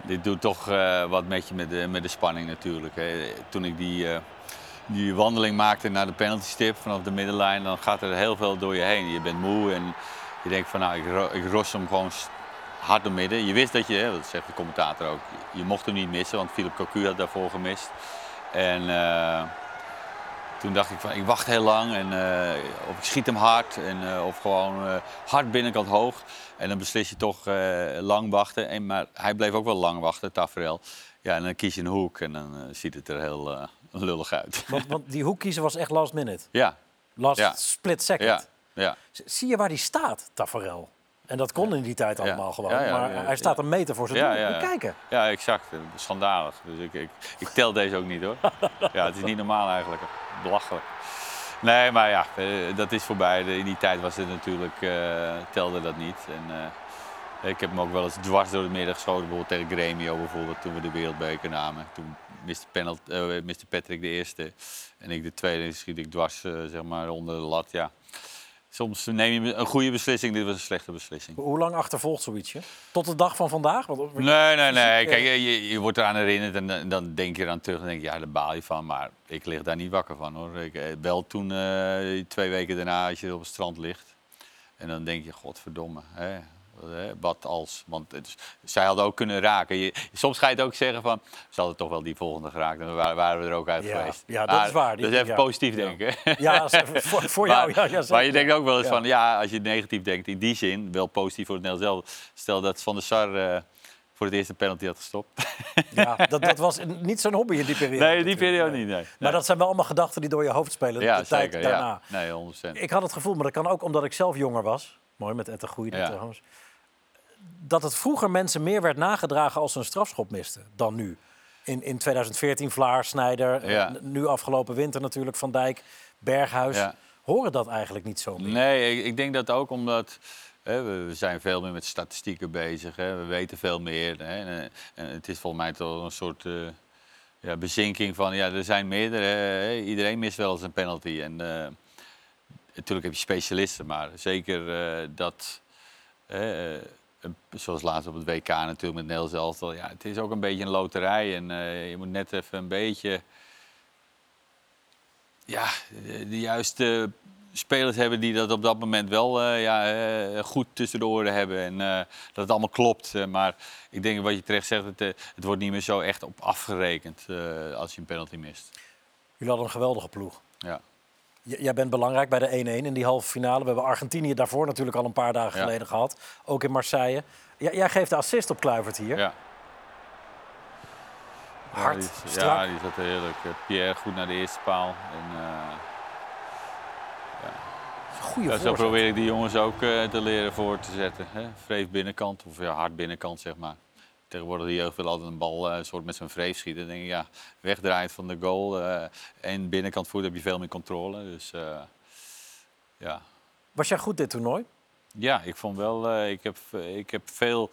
dit doet toch eh, wat met je met de, met de spanning natuurlijk. Hè. Toen ik die, die wandeling maakte naar de penaltystip vanaf de middenlijn, dan gaat er heel veel door je heen. Je bent moe en je denkt van nou, ik, ro- ik ros hem gewoon hard door midden. Je wist dat je, dat zegt de commentator ook, je mocht hem niet missen, want Philip Cocu had daarvoor gemist. En eh, toen dacht ik van, ik wacht heel lang en eh, of ik schiet hem hard en, eh, of gewoon hard binnenkant hoog. En dan beslis je toch lang wachten. En, maar hij bleef ook wel lang wachten, Taferel. Ja, en dan kies je een hoek en dan ziet het er heel lullig uit. Want, want die hoek kiezen was echt last minute. ja, Last Ja. split second. ja, ja. Zie je waar die staat, Tafarel? En dat kon in die tijd allemaal gewoon. Ja, ja, maar hij staat een meter voor zijn Ja, doel. ja, kijken. Ja, exact. Schandalig. Dus ik, ik, ik tel deze ook niet hoor. Ja, het is niet normaal eigenlijk. Belachelijk. Nee, maar ja, eh, dat is voorbij. De- In die tijd was het natuurlijk, eh, telde dat niet. En, eh, ik heb hem ook wel eens dwars door het midden geschoten, bijvoorbeeld tegen Gremio bijvoorbeeld, toen we de wereldbeker namen. Toen miste, penalt, miste Patrick de eerste en ik de tweede. En schiet ik dwars zeg maar, onder de lat. Ja. Soms neem je een goede beslissing, dit was een slechte beslissing. Hoe lang achtervolgt zoiets je? Tot de dag van vandaag? Want, Nee, nee, nee. Fysiek, Kijk, eh, je, je wordt eraan herinnerd en dan- denk je eraan terug. En denk je, ja, daar baal je van. Maar ik lig daar niet wakker van hoor. Ik, eh, wel toen, eh, twee weken daarna, als je op het strand ligt. En dan denk je, godverdomme. Hè, wat, als. Want het is- zij hadden ook kunnen raken. Je, soms ga je het ook zeggen van, ze hadden toch wel die volgende geraakt. En dan waren, we er ook uit Ja, geweest. ja, dat is waar. Die- Dus even ja. positief denken. Ja, voor, voor jou. Maar, Ja, maar je denkt ook wel eens van, ja, als je negatief denkt, in die zin, wel positief voor het Nederlands zelf. Stel dat Van der Sar eh, voor het eerst een penalty had gestopt. Ja, dat, dat was niet zo'n hobby in die periode. nee, die natuurlijk. periode niet. Nee. Maar dat zijn wel allemaal gedachten die door je hoofd spelen ja, de tijd zeker. daarna. Ja. Nee, 100 Ik had het gevoel, maar dat kan ook omdat ik zelf jonger was. Mooi met Ette Goeie Ja. trouwens. Dat het vroeger mensen meer werd nagedragen als ze een strafschop misten dan nu. In, in 2014 Vlaar, Snijder, Ja. eh, nu afgelopen winter natuurlijk Van Dijk, Berghuis. Ja. Horen dat eigenlijk niet zo meer? Nee, ik, ik denk dat ook omdat hè, we, zijn veel meer met statistieken bezig. Hè, we weten veel meer. Hè, en, eh, het is volgens mij toch een soort eh, ja, bezinking van... Ja, er zijn meerdere. Hè, iedereen mist wel eens een penalty. En natuurlijk heb je specialisten, maar zeker dat... eh, zoals laatst op het WK natuurlijk met Nederlands elftal. Ja, het is ook een beetje een loterij. En eh, je moet net even een beetje ja, de, de juiste spelers hebben die dat op dat moment wel eh, ja, eh, goed tussen de oren hebben. En eh, dat het allemaal klopt. Eh, maar ik denk wat je terecht zegt, het, eh, het wordt niet meer zo echt op afgerekend eh, als je een penalty mist. Jullie hadden een geweldige ploeg. Ja. Jij bent belangrijk bij de 1-1 in die halve finale. We hebben Argentinië daarvoor natuurlijk al een paar dagen Ja. geleden gehad. Ook in Marseille. J- jij geeft de assist op Kluivert hier. Ja. Hard, Ja, die, strak. ja, die zat er heerlijk. Eh, Pierre goed naar de eerste paal. En, eh, Goeie ja, zo voorzet. probeer ik die jongens ook eh, te leren voor te zetten. Hè? Vreef binnenkant, of ja, hard binnenkant zeg maar. Tegenwoordig de jeugd wil altijd een bal eh, soort met zijn vreef schieten. Dan denk ik, ja, wegdraait van de goal eh, en binnenkant voet heb je veel meer controle. Dus eh, ja. Was jij goed dit toernooi? Ja, ik vond wel, ik, heb, ik heb veel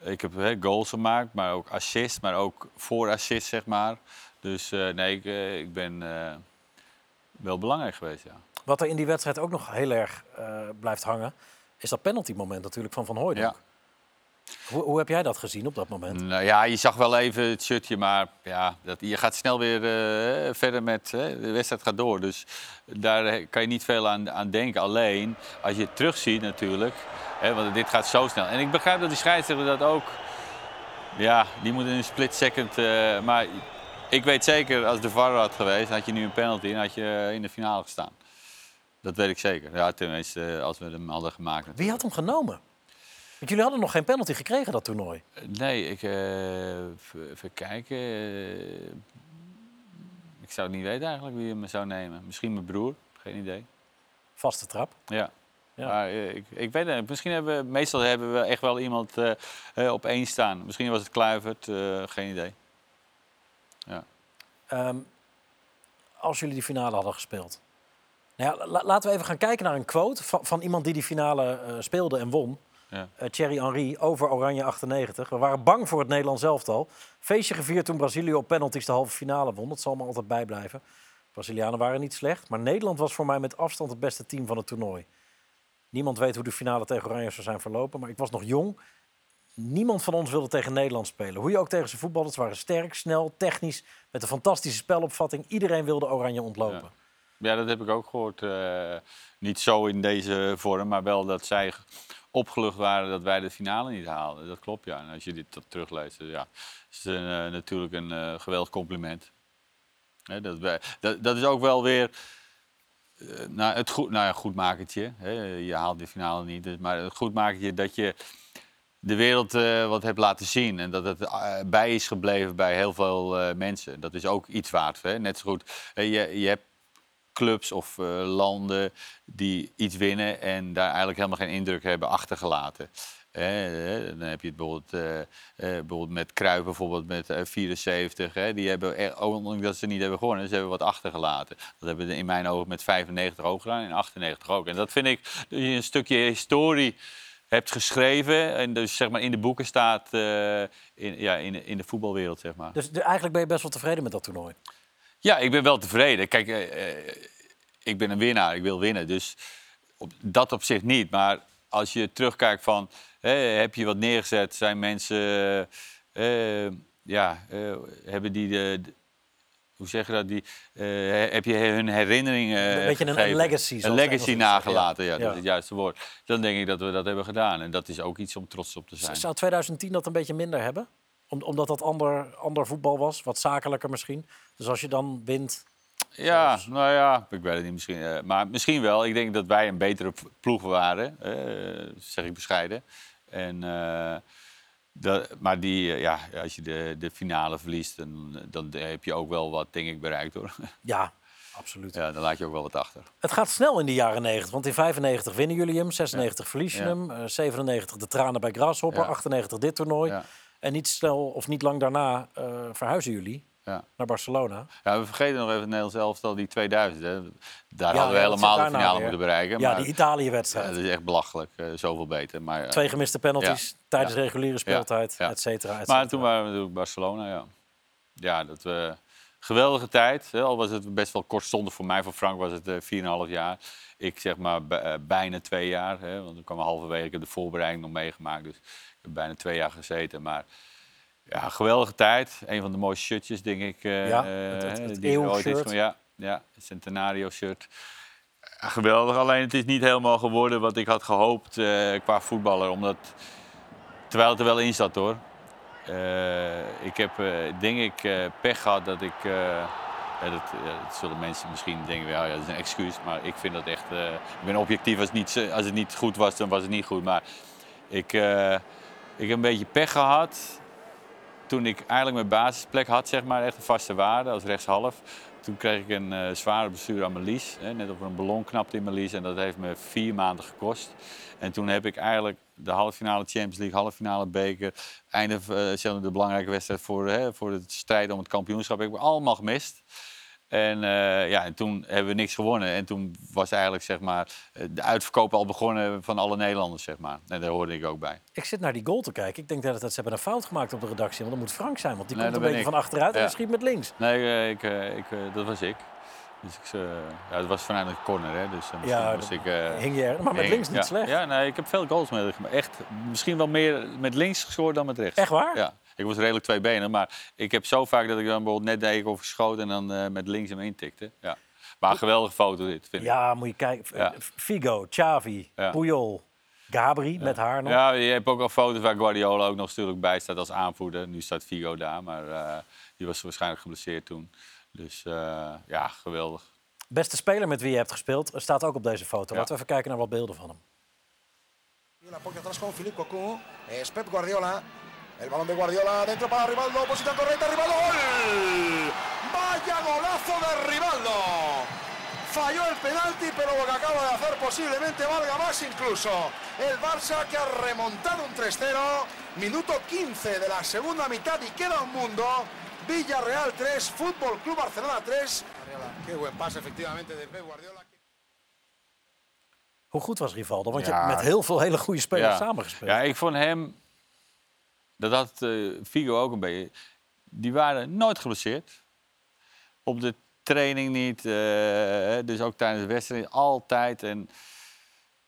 ik heb, hè, goals gemaakt, maar ook assists, maar ook voor assist, zeg maar. Dus nee, ik, ik ben wel belangrijk geweest, ja. Wat er in die wedstrijd ook nog heel erg blijft hangen, is dat penalty moment natuurlijk van Van Hooijdonk. Ja. Hoe, hoe heb jij dat gezien op dat moment? Nou ja, je zag wel even het shirtje, maar ja, dat, je gaat snel weer eh, verder met... hè, de wedstrijd gaat door, dus daar eh, kan je niet veel aan, aan denken. Alleen, als je het terugziet natuurlijk, hè, want dit gaat zo snel. En ik begrijp dat die scheidsrechter dat ook... Ja, die moet in een split second... eh, maar ik weet zeker, als de VAR had geweest, had je nu een penalty en had je in de finale gestaan. Dat weet ik zeker. Ja, tenminste, als we hem hadden gemaakt. Wie had hem genomen? Want jullie hadden nog geen penalty gekregen dat toernooi. Nee, ik, eh, even kijken. eh, ik zou het niet weten eigenlijk wie hem zou nemen. Misschien mijn broer, geen idee. Vaste trap. Ja. Ja. Maar eh, ik, ik weet het. Misschien hebben we, meestal hebben we echt wel iemand op één staan. Misschien was het Kluivert, geen idee. Ja. Ehm, als jullie die finale hadden gespeeld. Nou ja, la- laten we even gaan kijken naar een quote van, van iemand die die finale speelde en won. Ja. Eh, Thierry Henry over Oranje 98. We waren bang voor het Nederlands elftal. Feestje gevierd toen Brazilië op penalties de halve finale won. Dat zal me altijd bijblijven. Brazilianen waren niet slecht. Maar Nederland was voor mij met afstand het beste team van het toernooi. Niemand weet hoe de finale tegen Oranje zou zijn verlopen. Maar ik was nog jong. Niemand van ons wilde tegen Nederland spelen. Hoe je ook tegen ze voetbalde. Ze waren sterk, snel, technisch. Met een fantastische spelopvatting. Iedereen wilde Oranje ontlopen. Ja, dat heb ik ook gehoord. eh, niet zo in deze vorm, maar wel dat zij opgelucht waren dat wij de finale niet haalden. Dat klopt, ja. En als je dit terugleest, ja, is het eh, natuurlijk een eh, geweldig compliment. Hè, dat, dat, is ook wel weer eh, nou, het goed, nou ja, goedmakertje. Hè. Je haalt de finale niet, dus- maar het goedmakertje dat je de wereld wat hebt laten zien. En dat het bij is gebleven bij heel veel mensen. Dat is ook iets waard. Hè? Net zo goed. je, je hebt clubs of eh, landen die iets winnen en daar eigenlijk helemaal geen indruk hebben achtergelaten. Dan heb je het bijvoorbeeld, eh, eh, bijvoorbeeld met Cruijff, bijvoorbeeld met eh, 74. Hè, die hebben, echt- ondanks dat ze niet hebben gewonnen, ze hebben wat achtergelaten. Dat hebben we in mijn ogen met 95 ook gedaan en 98 ook. En dat vind ik, dat je een stukje historie hebt geschreven en dus zeg maar in de boeken staat in, ja, in, in de voetbalwereld, zeg maar. Dus eigenlijk ben je best wel tevreden met dat toernooi. Ja, ik ben wel tevreden. Kijk, eh, eh, ik ben een winnaar, ik wil winnen. Dus op dat op zich niet. Maar als je terugkijkt van, hè, heb je wat neergezet? Zijn mensen, eh, ja, hebben die de, de- hoe zeg je dat? Die, heb je hun herinneringen Een beetje een- legacy, Een legacy nagelaten, ja, ja. dat is het juiste woord. Dan denk ik dat we dat hebben gedaan. En dat is ook iets om trots op te zijn. Zou 2010 dat een beetje minder hebben? Om, omdat dat ander, ander voetbal was, wat zakelijker misschien. Dus als je dan wint, Ja, nou ja, ik weet het niet misschien. eh, maar misschien wel. Ik denk dat wij een betere ploeg waren, eh, zeg ik bescheiden. En, eh, Dat, maar die, ja, als je de, de finale verliest, dan, dan heb je ook wel wat, denk ik, bereikt hoor. Ja, absoluut. Ja, dan laat je ook wel wat achter. Het gaat snel in de jaren 90, want in 95 winnen jullie hem, 96 verlies je Ja. hem, eh, 97 de tranen bij Grasshopper, Ja. 98 dit toernooi. En niet snel of niet lang daarna eh, verhuizen jullie Ja. naar Barcelona. Ja, we vergeten nog even het Nederlands elftal, die 2000. Hè. Daar Ja, hadden we helemaal de finale moeten bereiken. Ja, maar, die Italië-wedstrijd. ja, dat is echt belachelijk. eh, zoveel beter. Maar, eh, Twee gemiste penalties tijdens reguliere speeltijd, et cetera, et Maar toen waren we natuurlijk Barcelona, ja. Ja, dat we... Geweldige tijd. Al was het best wel kortstondig voor mij. Voor Frank was het eh 4,5 jaar. Ik zeg maar bijna twee jaar. Hè. Want dan kwam halverwege. Ik de voorbereiding nog meegemaakt. Dus ik heb bijna twee jaar gezeten. Maar ja, geweldige tijd. Een van de mooiste shirtjes, denk ik. eh, Ja, eh, het- het- het die is gemaakt. Ja, ja, Centenario shirt. Geweldig. Alleen het is niet helemaal geworden wat ik had gehoopt eh, qua voetballer. Omdat, terwijl het er wel in zat hoor. Ik heb, denk ik, pech gehad dat ik. ja, dat, zullen mensen misschien denken, ja, ja, dat is een excuus. Maar ik vind dat echt. ik ben objectief. Als het, niet, als het niet goed was, dan was het niet goed. Maar ik, ik heb een beetje pech gehad. Toen ik eigenlijk mijn basisplek had, zeg maar, echt een vaste waarde als rechtshalf. Toen kreeg ik een eh, zware blessure aan mijn lies. Net of een ballon knapte in mijn lies. En dat heeft me vier maanden gekost. En toen heb ik eigenlijk de halve finale Champions League, halve finale beker, einde maar de belangrijke wedstrijd voor, hè, voor het strijden om het kampioenschap, heb ik allemaal gemist. En, eh, ja, en toen hebben we niks gewonnen. En toen was eigenlijk zeg maar, eh, de uitverkoop al begonnen van alle Nederlanders. Zeg maar. En daar hoorde ik ook bij. Ik zit naar die goal te kijken. Ik denk dat, dat ze hebben een fout gemaakt op de redactie. Want dat moet Frank zijn, want die Nee, komt een beetje ik. van achteruit en Ja. schiet met links. Nee, eh, ik, ik, dat was ik. Dus ik, ja, het was vanuit een corner, hè? dus misschien Ja, ik... hing je er- maar met hing- links niet ja. slecht. Ja, nee, ik heb veel goals gemaakt. Echt, misschien wel meer met links gescoord dan met rechts. Echt waar? Ja. Ik was redelijk twee benen, maar ik heb zo vaak dat ik dan bijvoorbeeld net deed of geschoten en dan eh, met links hem intikte. Ja. Maar een geweldige foto dit, vind ik. Ja, moet je kijken. Ja. Figo, Xavi, Ja. Puyol, Gabri met haar nog. Ja, je hebt ook al foto's waar Guardiola ook nog natuurlijk bij staat als aanvoerder. Nu staat Figo daar, maar eh, die was waarschijnlijk geblesseerd toen. Dus eh, ja, geweldig. Beste speler met wie je hebt gespeeld staat ook op deze foto. Ja. Laten we even kijken naar wat beelden van hem. La poca atrás con Philippe Cocu. Es Pep Guardiola. El balón de Guardiola dentro para Rivaldo. Posición correcta. Rivaldo. ¡Gol! ¡Vaya golazo de Rivaldo! Falló el penalti, pero lo que acaba de hacer posiblemente valga más incluso. El Barça que ha remontado un 3-0. Minuto 15 de la segunda mitad y queda un mundo. Villarreal 3, Fútbol Club Barcelona 3. Qué buen pase efectivamente de Pep Guardiola. Hoe goed was Rivaldo? Want je Ja. hebt met heel veel hele goede spelers Ja. samengespeeld. Ja, ik vond hem, dat had eh, Figo ook een beetje, die waren nooit geblesseerd. Op de training niet, eh, dus ook tijdens de wedstrijd altijd. En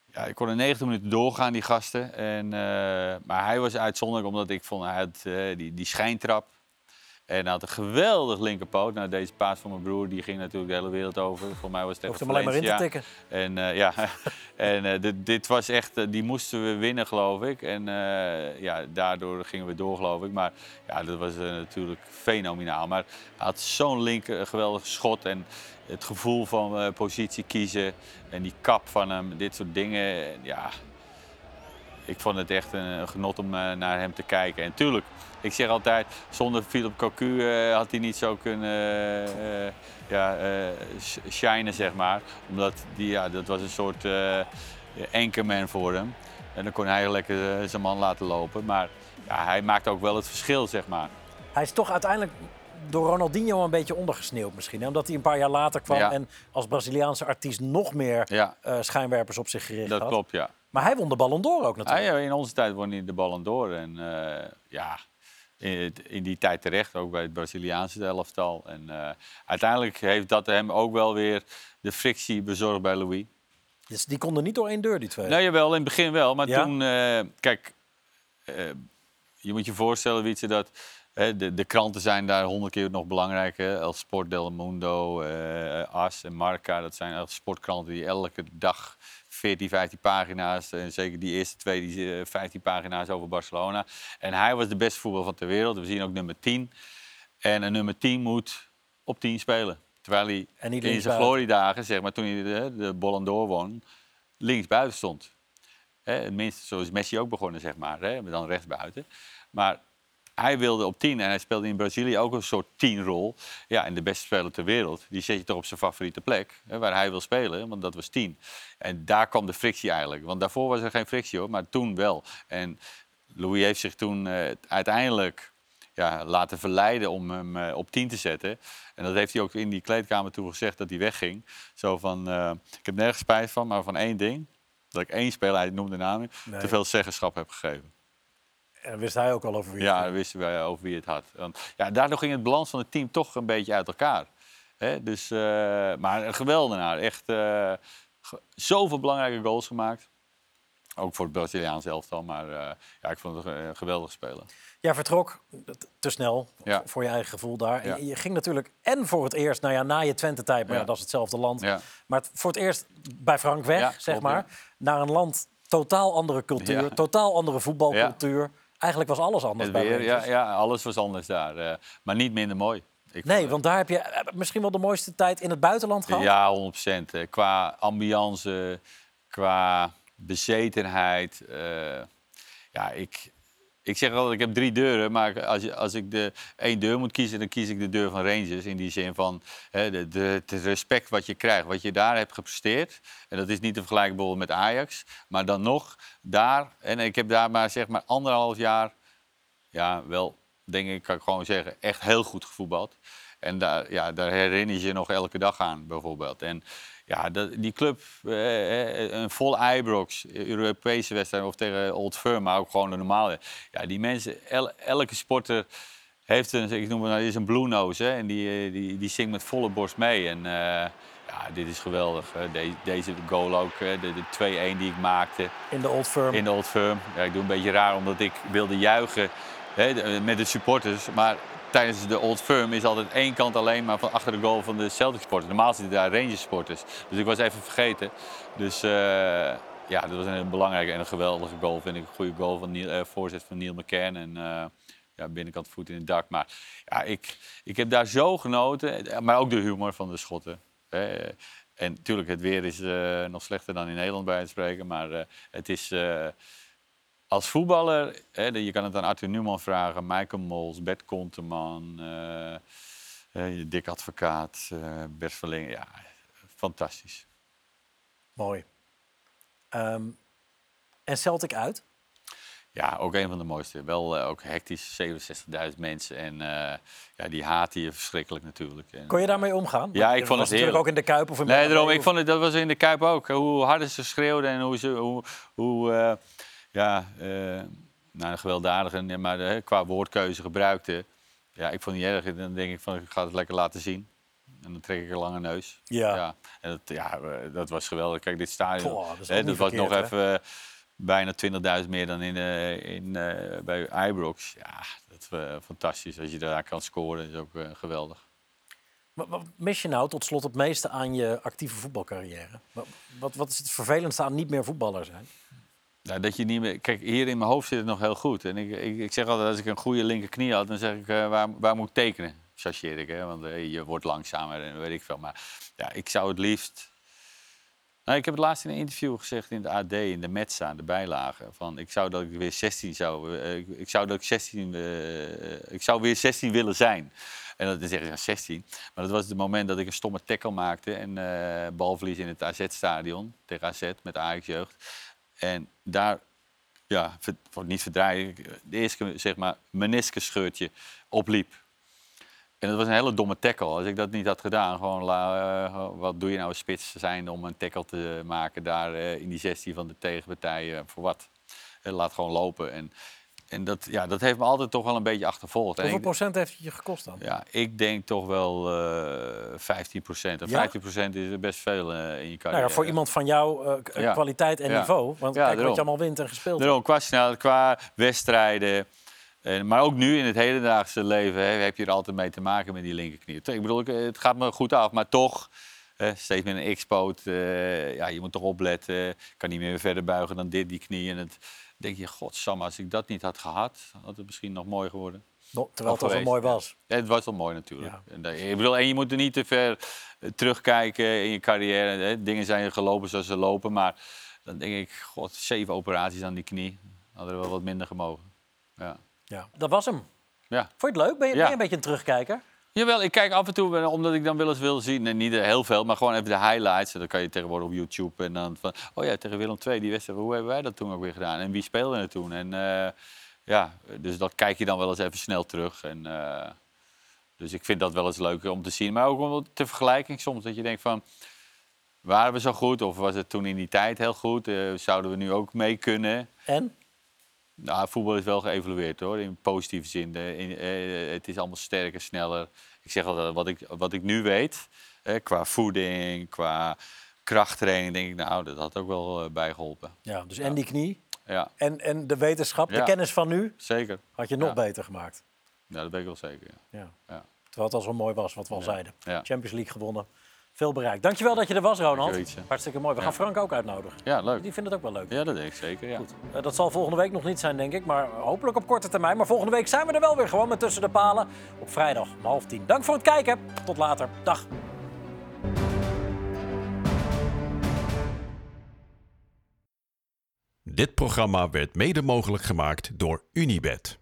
ja, ik kon in 90 minuten doorgaan, die gasten. En, eh, maar hij was uitzonderlijk, omdat ik vond, hij die, die schijntrap. En hij had een geweldig linkerpoot. Nou, deze paas van mijn broer die ging natuurlijk de hele wereld over. Voor mij was het tegen hem alleen maar in te tikken. En eh, ja, en eh, dit, dit was echt, eh, die moesten we winnen, geloof ik. En ja, daardoor gingen we door, geloof ik. Maar ja, dat was natuurlijk fenomenaal. Maar hij had zo'n linker, geweldig schot en het gevoel van positie kiezen en die kap van hem, dit soort dingen. En Ja, ik vond het echt een, een genot om naar hem te kijken. En tuurlijk, ik zeg altijd, zonder Philip Cocu eh, had hij niet zo kunnen eh, ja, eh, sh- shinen, zeg maar. Omdat die, ja, dat was een soort anchorman voor hem. En dan kon hij lekker zijn man laten lopen. Maar ja, hij maakte ook wel het verschil, zeg maar. Hij is toch uiteindelijk door Ronaldinho een beetje ondergesneeuwd misschien. Hè? Omdat hij een paar jaar later kwam Ja. en als Braziliaanse artiest nog meer Ja. schijnwerpers op zich gericht Dat had. klopt, ja. Maar hij won de Ballon d'Or ook natuurlijk. Ah, ja, in onze tijd won hij de Ballon d'Or. En ja, in, die tijd terecht, ook bij het Braziliaanse elftal. En eh, uiteindelijk heeft dat hem ook wel weer de frictie bezorgd bij Louis. Dus die konden niet door één deur, die twee. Nou jawel, in het begin wel. Maar Ja? toen, eh, kijk, eh, je moet je voorstellen, Wietse, dat hè, de, de kranten zijn daar honderd keer nog belangrijker. El Sport, Del Mundo, As en Marca. Dat zijn sportkranten die elke dag 14, 15 pagina's, en zeker die eerste twee, die eh, 15 pagina's over Barcelona. En hij was de beste voetballer van ter wereld. We zien ook nummer 10. En een nummer 10 moet op 10 spelen. Terwijl hij in zijn gloriedagen, zeg maar, toen hij de, de Ballon d'Or won, linksbuiten stond. Hè, het minste zoals Messi ook begonnen, zeg maar. Hè, maar dan rechtsbuiten. Maar hij wilde op 10 en hij speelde in Brazilië ook een soort 10-rol. Ja, en de beste speler ter wereld, die zet je toch op zijn favoriete plek, hè, waar hij wil spelen, want dat was 10. En daar kwam de frictie eigenlijk. Want daarvoor was er geen frictie hoor, maar toen wel. En Louis heeft zich toen eh, uiteindelijk ja, laten verleiden om hem eh, op 10 te zetten. En dat heeft hij ook in die kleedkamer toen gezegd dat hij wegging. Zo van, eh, ik heb nergens spijt van, maar van één ding. Dat ik één speler, hij noemde namen, Nee. te veel zeggenschap heb gegeven. En dan wist hij ook al over wie het Ja, dan wisten wij over wie het had. Want, ja, daardoor ging het balans van het team toch een beetje uit elkaar. Hè? Dus, eh, maar een geweldenaar. Echt ge- zoveel belangrijke goals gemaakt. Ook voor het Braziliaans elftal. Maar eh, ja, ik vond het een geweldig speler. Jij vertrok te snel Ja. voor je eigen gevoel daar. En Ja. je ging natuurlijk en voor het eerst, nou ja, na je Twente-tijd, maar ja. Ja. dat is hetzelfde land. Ja. Maar voor het eerst bij Frank weg, Ja, zeg klopt, maar. Naar een land, totaal andere cultuur, Ja. totaal andere voetbalcultuur. Eigenlijk was alles anders Het bij ja, ja, alles was anders daar. eh, maar niet minder mooi. Ik Nee, vond- want daar heb je eh, misschien wel de mooiste tijd in het buitenland gehad. Ja, 100%. eh, Qua ambiance, qua bezetenheid. eh, ja, ik, ik zeg altijd, ik heb drie deuren. Maar als, als ik de één deur moet kiezen, dan kies ik de deur van Rangers. In die zin van de, het respect wat je krijgt, wat je daar hebt gepresteerd. En dat is niet te vergelijken bijvoorbeeld met Ajax. Maar dan nog, daar. En ik heb daar maar zeg maar anderhalf jaar ja, wel, denk ik, kan ik gewoon zeggen, echt heel goed gevoetbald. En daar, ja, daar herinner je je nog elke dag aan, bijvoorbeeld. En ja, dat, die club, eh, eh, een vol Ibrox, Europese wedstrijd of tegen Old Firm, maar ook gewoon de normale. Ja, die mensen, el- elke sporter heeft een, ik noem het nou, is een blue nose. Hè, en die, eh, die, die zingt met volle borst mee. En eh, ja, dit is geweldig. De- deze goal ook, de, de 2-1 die ik maakte. In de Old Firm. In de Old Firm. Ja, ik doe een beetje raar omdat ik wilde juichen hè, met de supporters. Maar tijdens de Old Firm is altijd één kant alleen maar van achter de goal van de Celtic supporters. Normaal zitten daar Rangers supporters. Dus ik was even vergeten. Dus eh, ja, dat was een belangrijke en een geweldige goal. Vind ik een goede goal van Neil, eh, voorzet van Neil McCann. En eh, ja, binnenkant voet in het dak. Maar ja, ik, ik heb daar zo genoten. Maar ook de humor van de schotten. En natuurlijk, het weer is nog slechter dan in Nederland bij het spreken. Maar het is als voetballer, hè, je kan het aan Arthur Newman vragen, Michael Mols, Bert Konteman, eh, Dick Advocaat, eh, Bert Verlingen. Ja, fantastisch. Mooi. Ehm, en Celtic uit? Ja, ook een van de mooiste. Wel ook hectisch, 67.000 mensen. En ja, die haten je verschrikkelijk natuurlijk. En, Kon je daarmee omgaan? Ja, ik dat vond het natuurlijk heerlijk. ook in de Kuip of in Nee, daarom, ik vond het, dat was in de Kuip ook. Hoe harder ze schreeuwden en hoe ze, hoe, hoe ja, eh, nou, een gewelddadige, maar eh, qua woordkeuze gebruikte. Ja, ik vond het niet erg. Dan denk ik van, ik ga het lekker laten zien. En dan trek ik een lange neus. Ja. en dat, ja, dat was geweldig. Kijk, dit stadion, dat hè, dat was nog hè? even eh, bijna 20.000 meer dan in, in, bij Ibrox. Ja, dat is fantastisch. Als je daar kan scoren, is ook geweldig. Wat, wat mis je nou tot slot het meeste aan je actieve voetbalcarrière? Wat, wat is het vervelendste aan niet meer voetballer zijn? Nou, dat je niet meer... Kijk, hier in mijn hoofd zit het nog heel goed. En ik, ik, ik zeg altijd, als ik een goede linkerknie had, dan zeg ik, eh, waar, waar moet ik tekenen? Chargeer ik, hè? want eh, je wordt langzamer en weet ik veel. Maar ja, ik zou het liefst... Nou, ik heb het laatst in een interview gezegd in de AD, in de Metza, de bijlage. Van, ik zou dat ik weer 16 zou... eh, ik, zou dat ik 16... eh, ik zou weer 16 willen zijn. En dat je, ja, 16. Maar dat was het moment dat ik een stomme tackle maakte. En balverlies in het AZ-stadion tegen AZ met Ajax-jeugd. En daar, ja, voor niet verdraaien, de eerste zeg maar meniscusscheurtje opliep. En dat was een hele domme tackle. Als ik dat niet had gedaan, gewoon eh, wat doe je nou als spits zijn om een tackle te maken daar eh, in die 16 van de tegenpartij, eh, voor wat? Eh, laat gewoon lopen. En, en dat, ja, dat heeft me altijd toch wel een beetje achtervolgd. Hoeveel ik- procent heeft het je gekost dan? ja, ik denk toch wel eh 15 procent. En Ja? 15 procent is best veel eh, in je carrière. Nou ja, voor iemand van jouw eh, kwaliteit en niveau. Want kijk wat je allemaal wint en gespeeld hebt. Daarom, qua snelheid, qua wedstrijden. En, maar ook nu in het hedendaagse leven hè, heb je er altijd mee te maken met die linkerknie. Ik bedoel, het gaat me goed af, maar toch... steeds met een X-poot. eh, ja, je moet toch opletten. Ik kan niet meer verder buigen dan dit, die knie. En het denk je, godsamme, als ik dat niet had gehad... had het misschien nog mooi geworden. No- terwijl het toch wel geweest. mooi was. Ja, het was wel mooi natuurlijk. En, ik bedoel, en je moet er niet te ver eh, terugkijken in je carrière. Hè. Dingen zijn gelopen zoals ze lopen, maar dan denk ik, god, zeven operaties aan die knie. Hadden er wel wat minder gemogen. Ja. Ja, dat was hem. Ja. Vond je het leuk? Ben je, ben je een beetje een terugkijker? Jawel, ik kijk af en toe, eh, omdat ik dan wel eens wil zien, en niet heel veel, maar gewoon even de highlights. En dan kan je tegenwoordig op YouTube en dan van, oh ja, tegen Willem II, die wedstrijd, hoe hebben wij dat toen ook weer gedaan? En wie speelde er toen? En eh, ja, dus dat kijk je dan wel eens even snel terug. En, eh, dus ik vind dat wel eens leuk om te zien. Maar ook om te vergelijking soms, dat je denkt van, waren we zo goed? Of was het toen in die tijd heel goed? Zouden we nu ook mee kunnen? En? Nou, voetbal is wel geëvalueerd hoor, in positieve zin. De- in- het is allemaal sterker, sneller. Ik zeg altijd, wat ik, wat ik nu weet, eh, qua voeding, qua krachttraining, denk ik, nou, dat had ook wel eh, bijgeholpen. Ja, dus en die knie. Ja, En, en de wetenschap, de Ja. kennis van nu, zeker. had je nog Ja. beter gemaakt. Ja, dat weet ik wel zeker. Ja. Terwijl het al zo mooi was, wat we al zeiden. Champions League gewonnen. Veel bereikt. Dankjewel dat je er was, Ronald. Dankjewel. Hartstikke mooi. We gaan Ja. Frank ook uitnodigen. ja, leuk. Die vindt het ook wel leuk. Ja, dat denk ik zeker. Ja. Eh, dat zal volgende week nog niet zijn, denk ik. Maar hopelijk op korte termijn. Maar volgende week zijn we er wel weer gewoon met Tussen de Palen. Op vrijdag om half tien. Dank voor het kijken. Tot later. Dag. Dit programma werd mede mogelijk gemaakt door Unibed.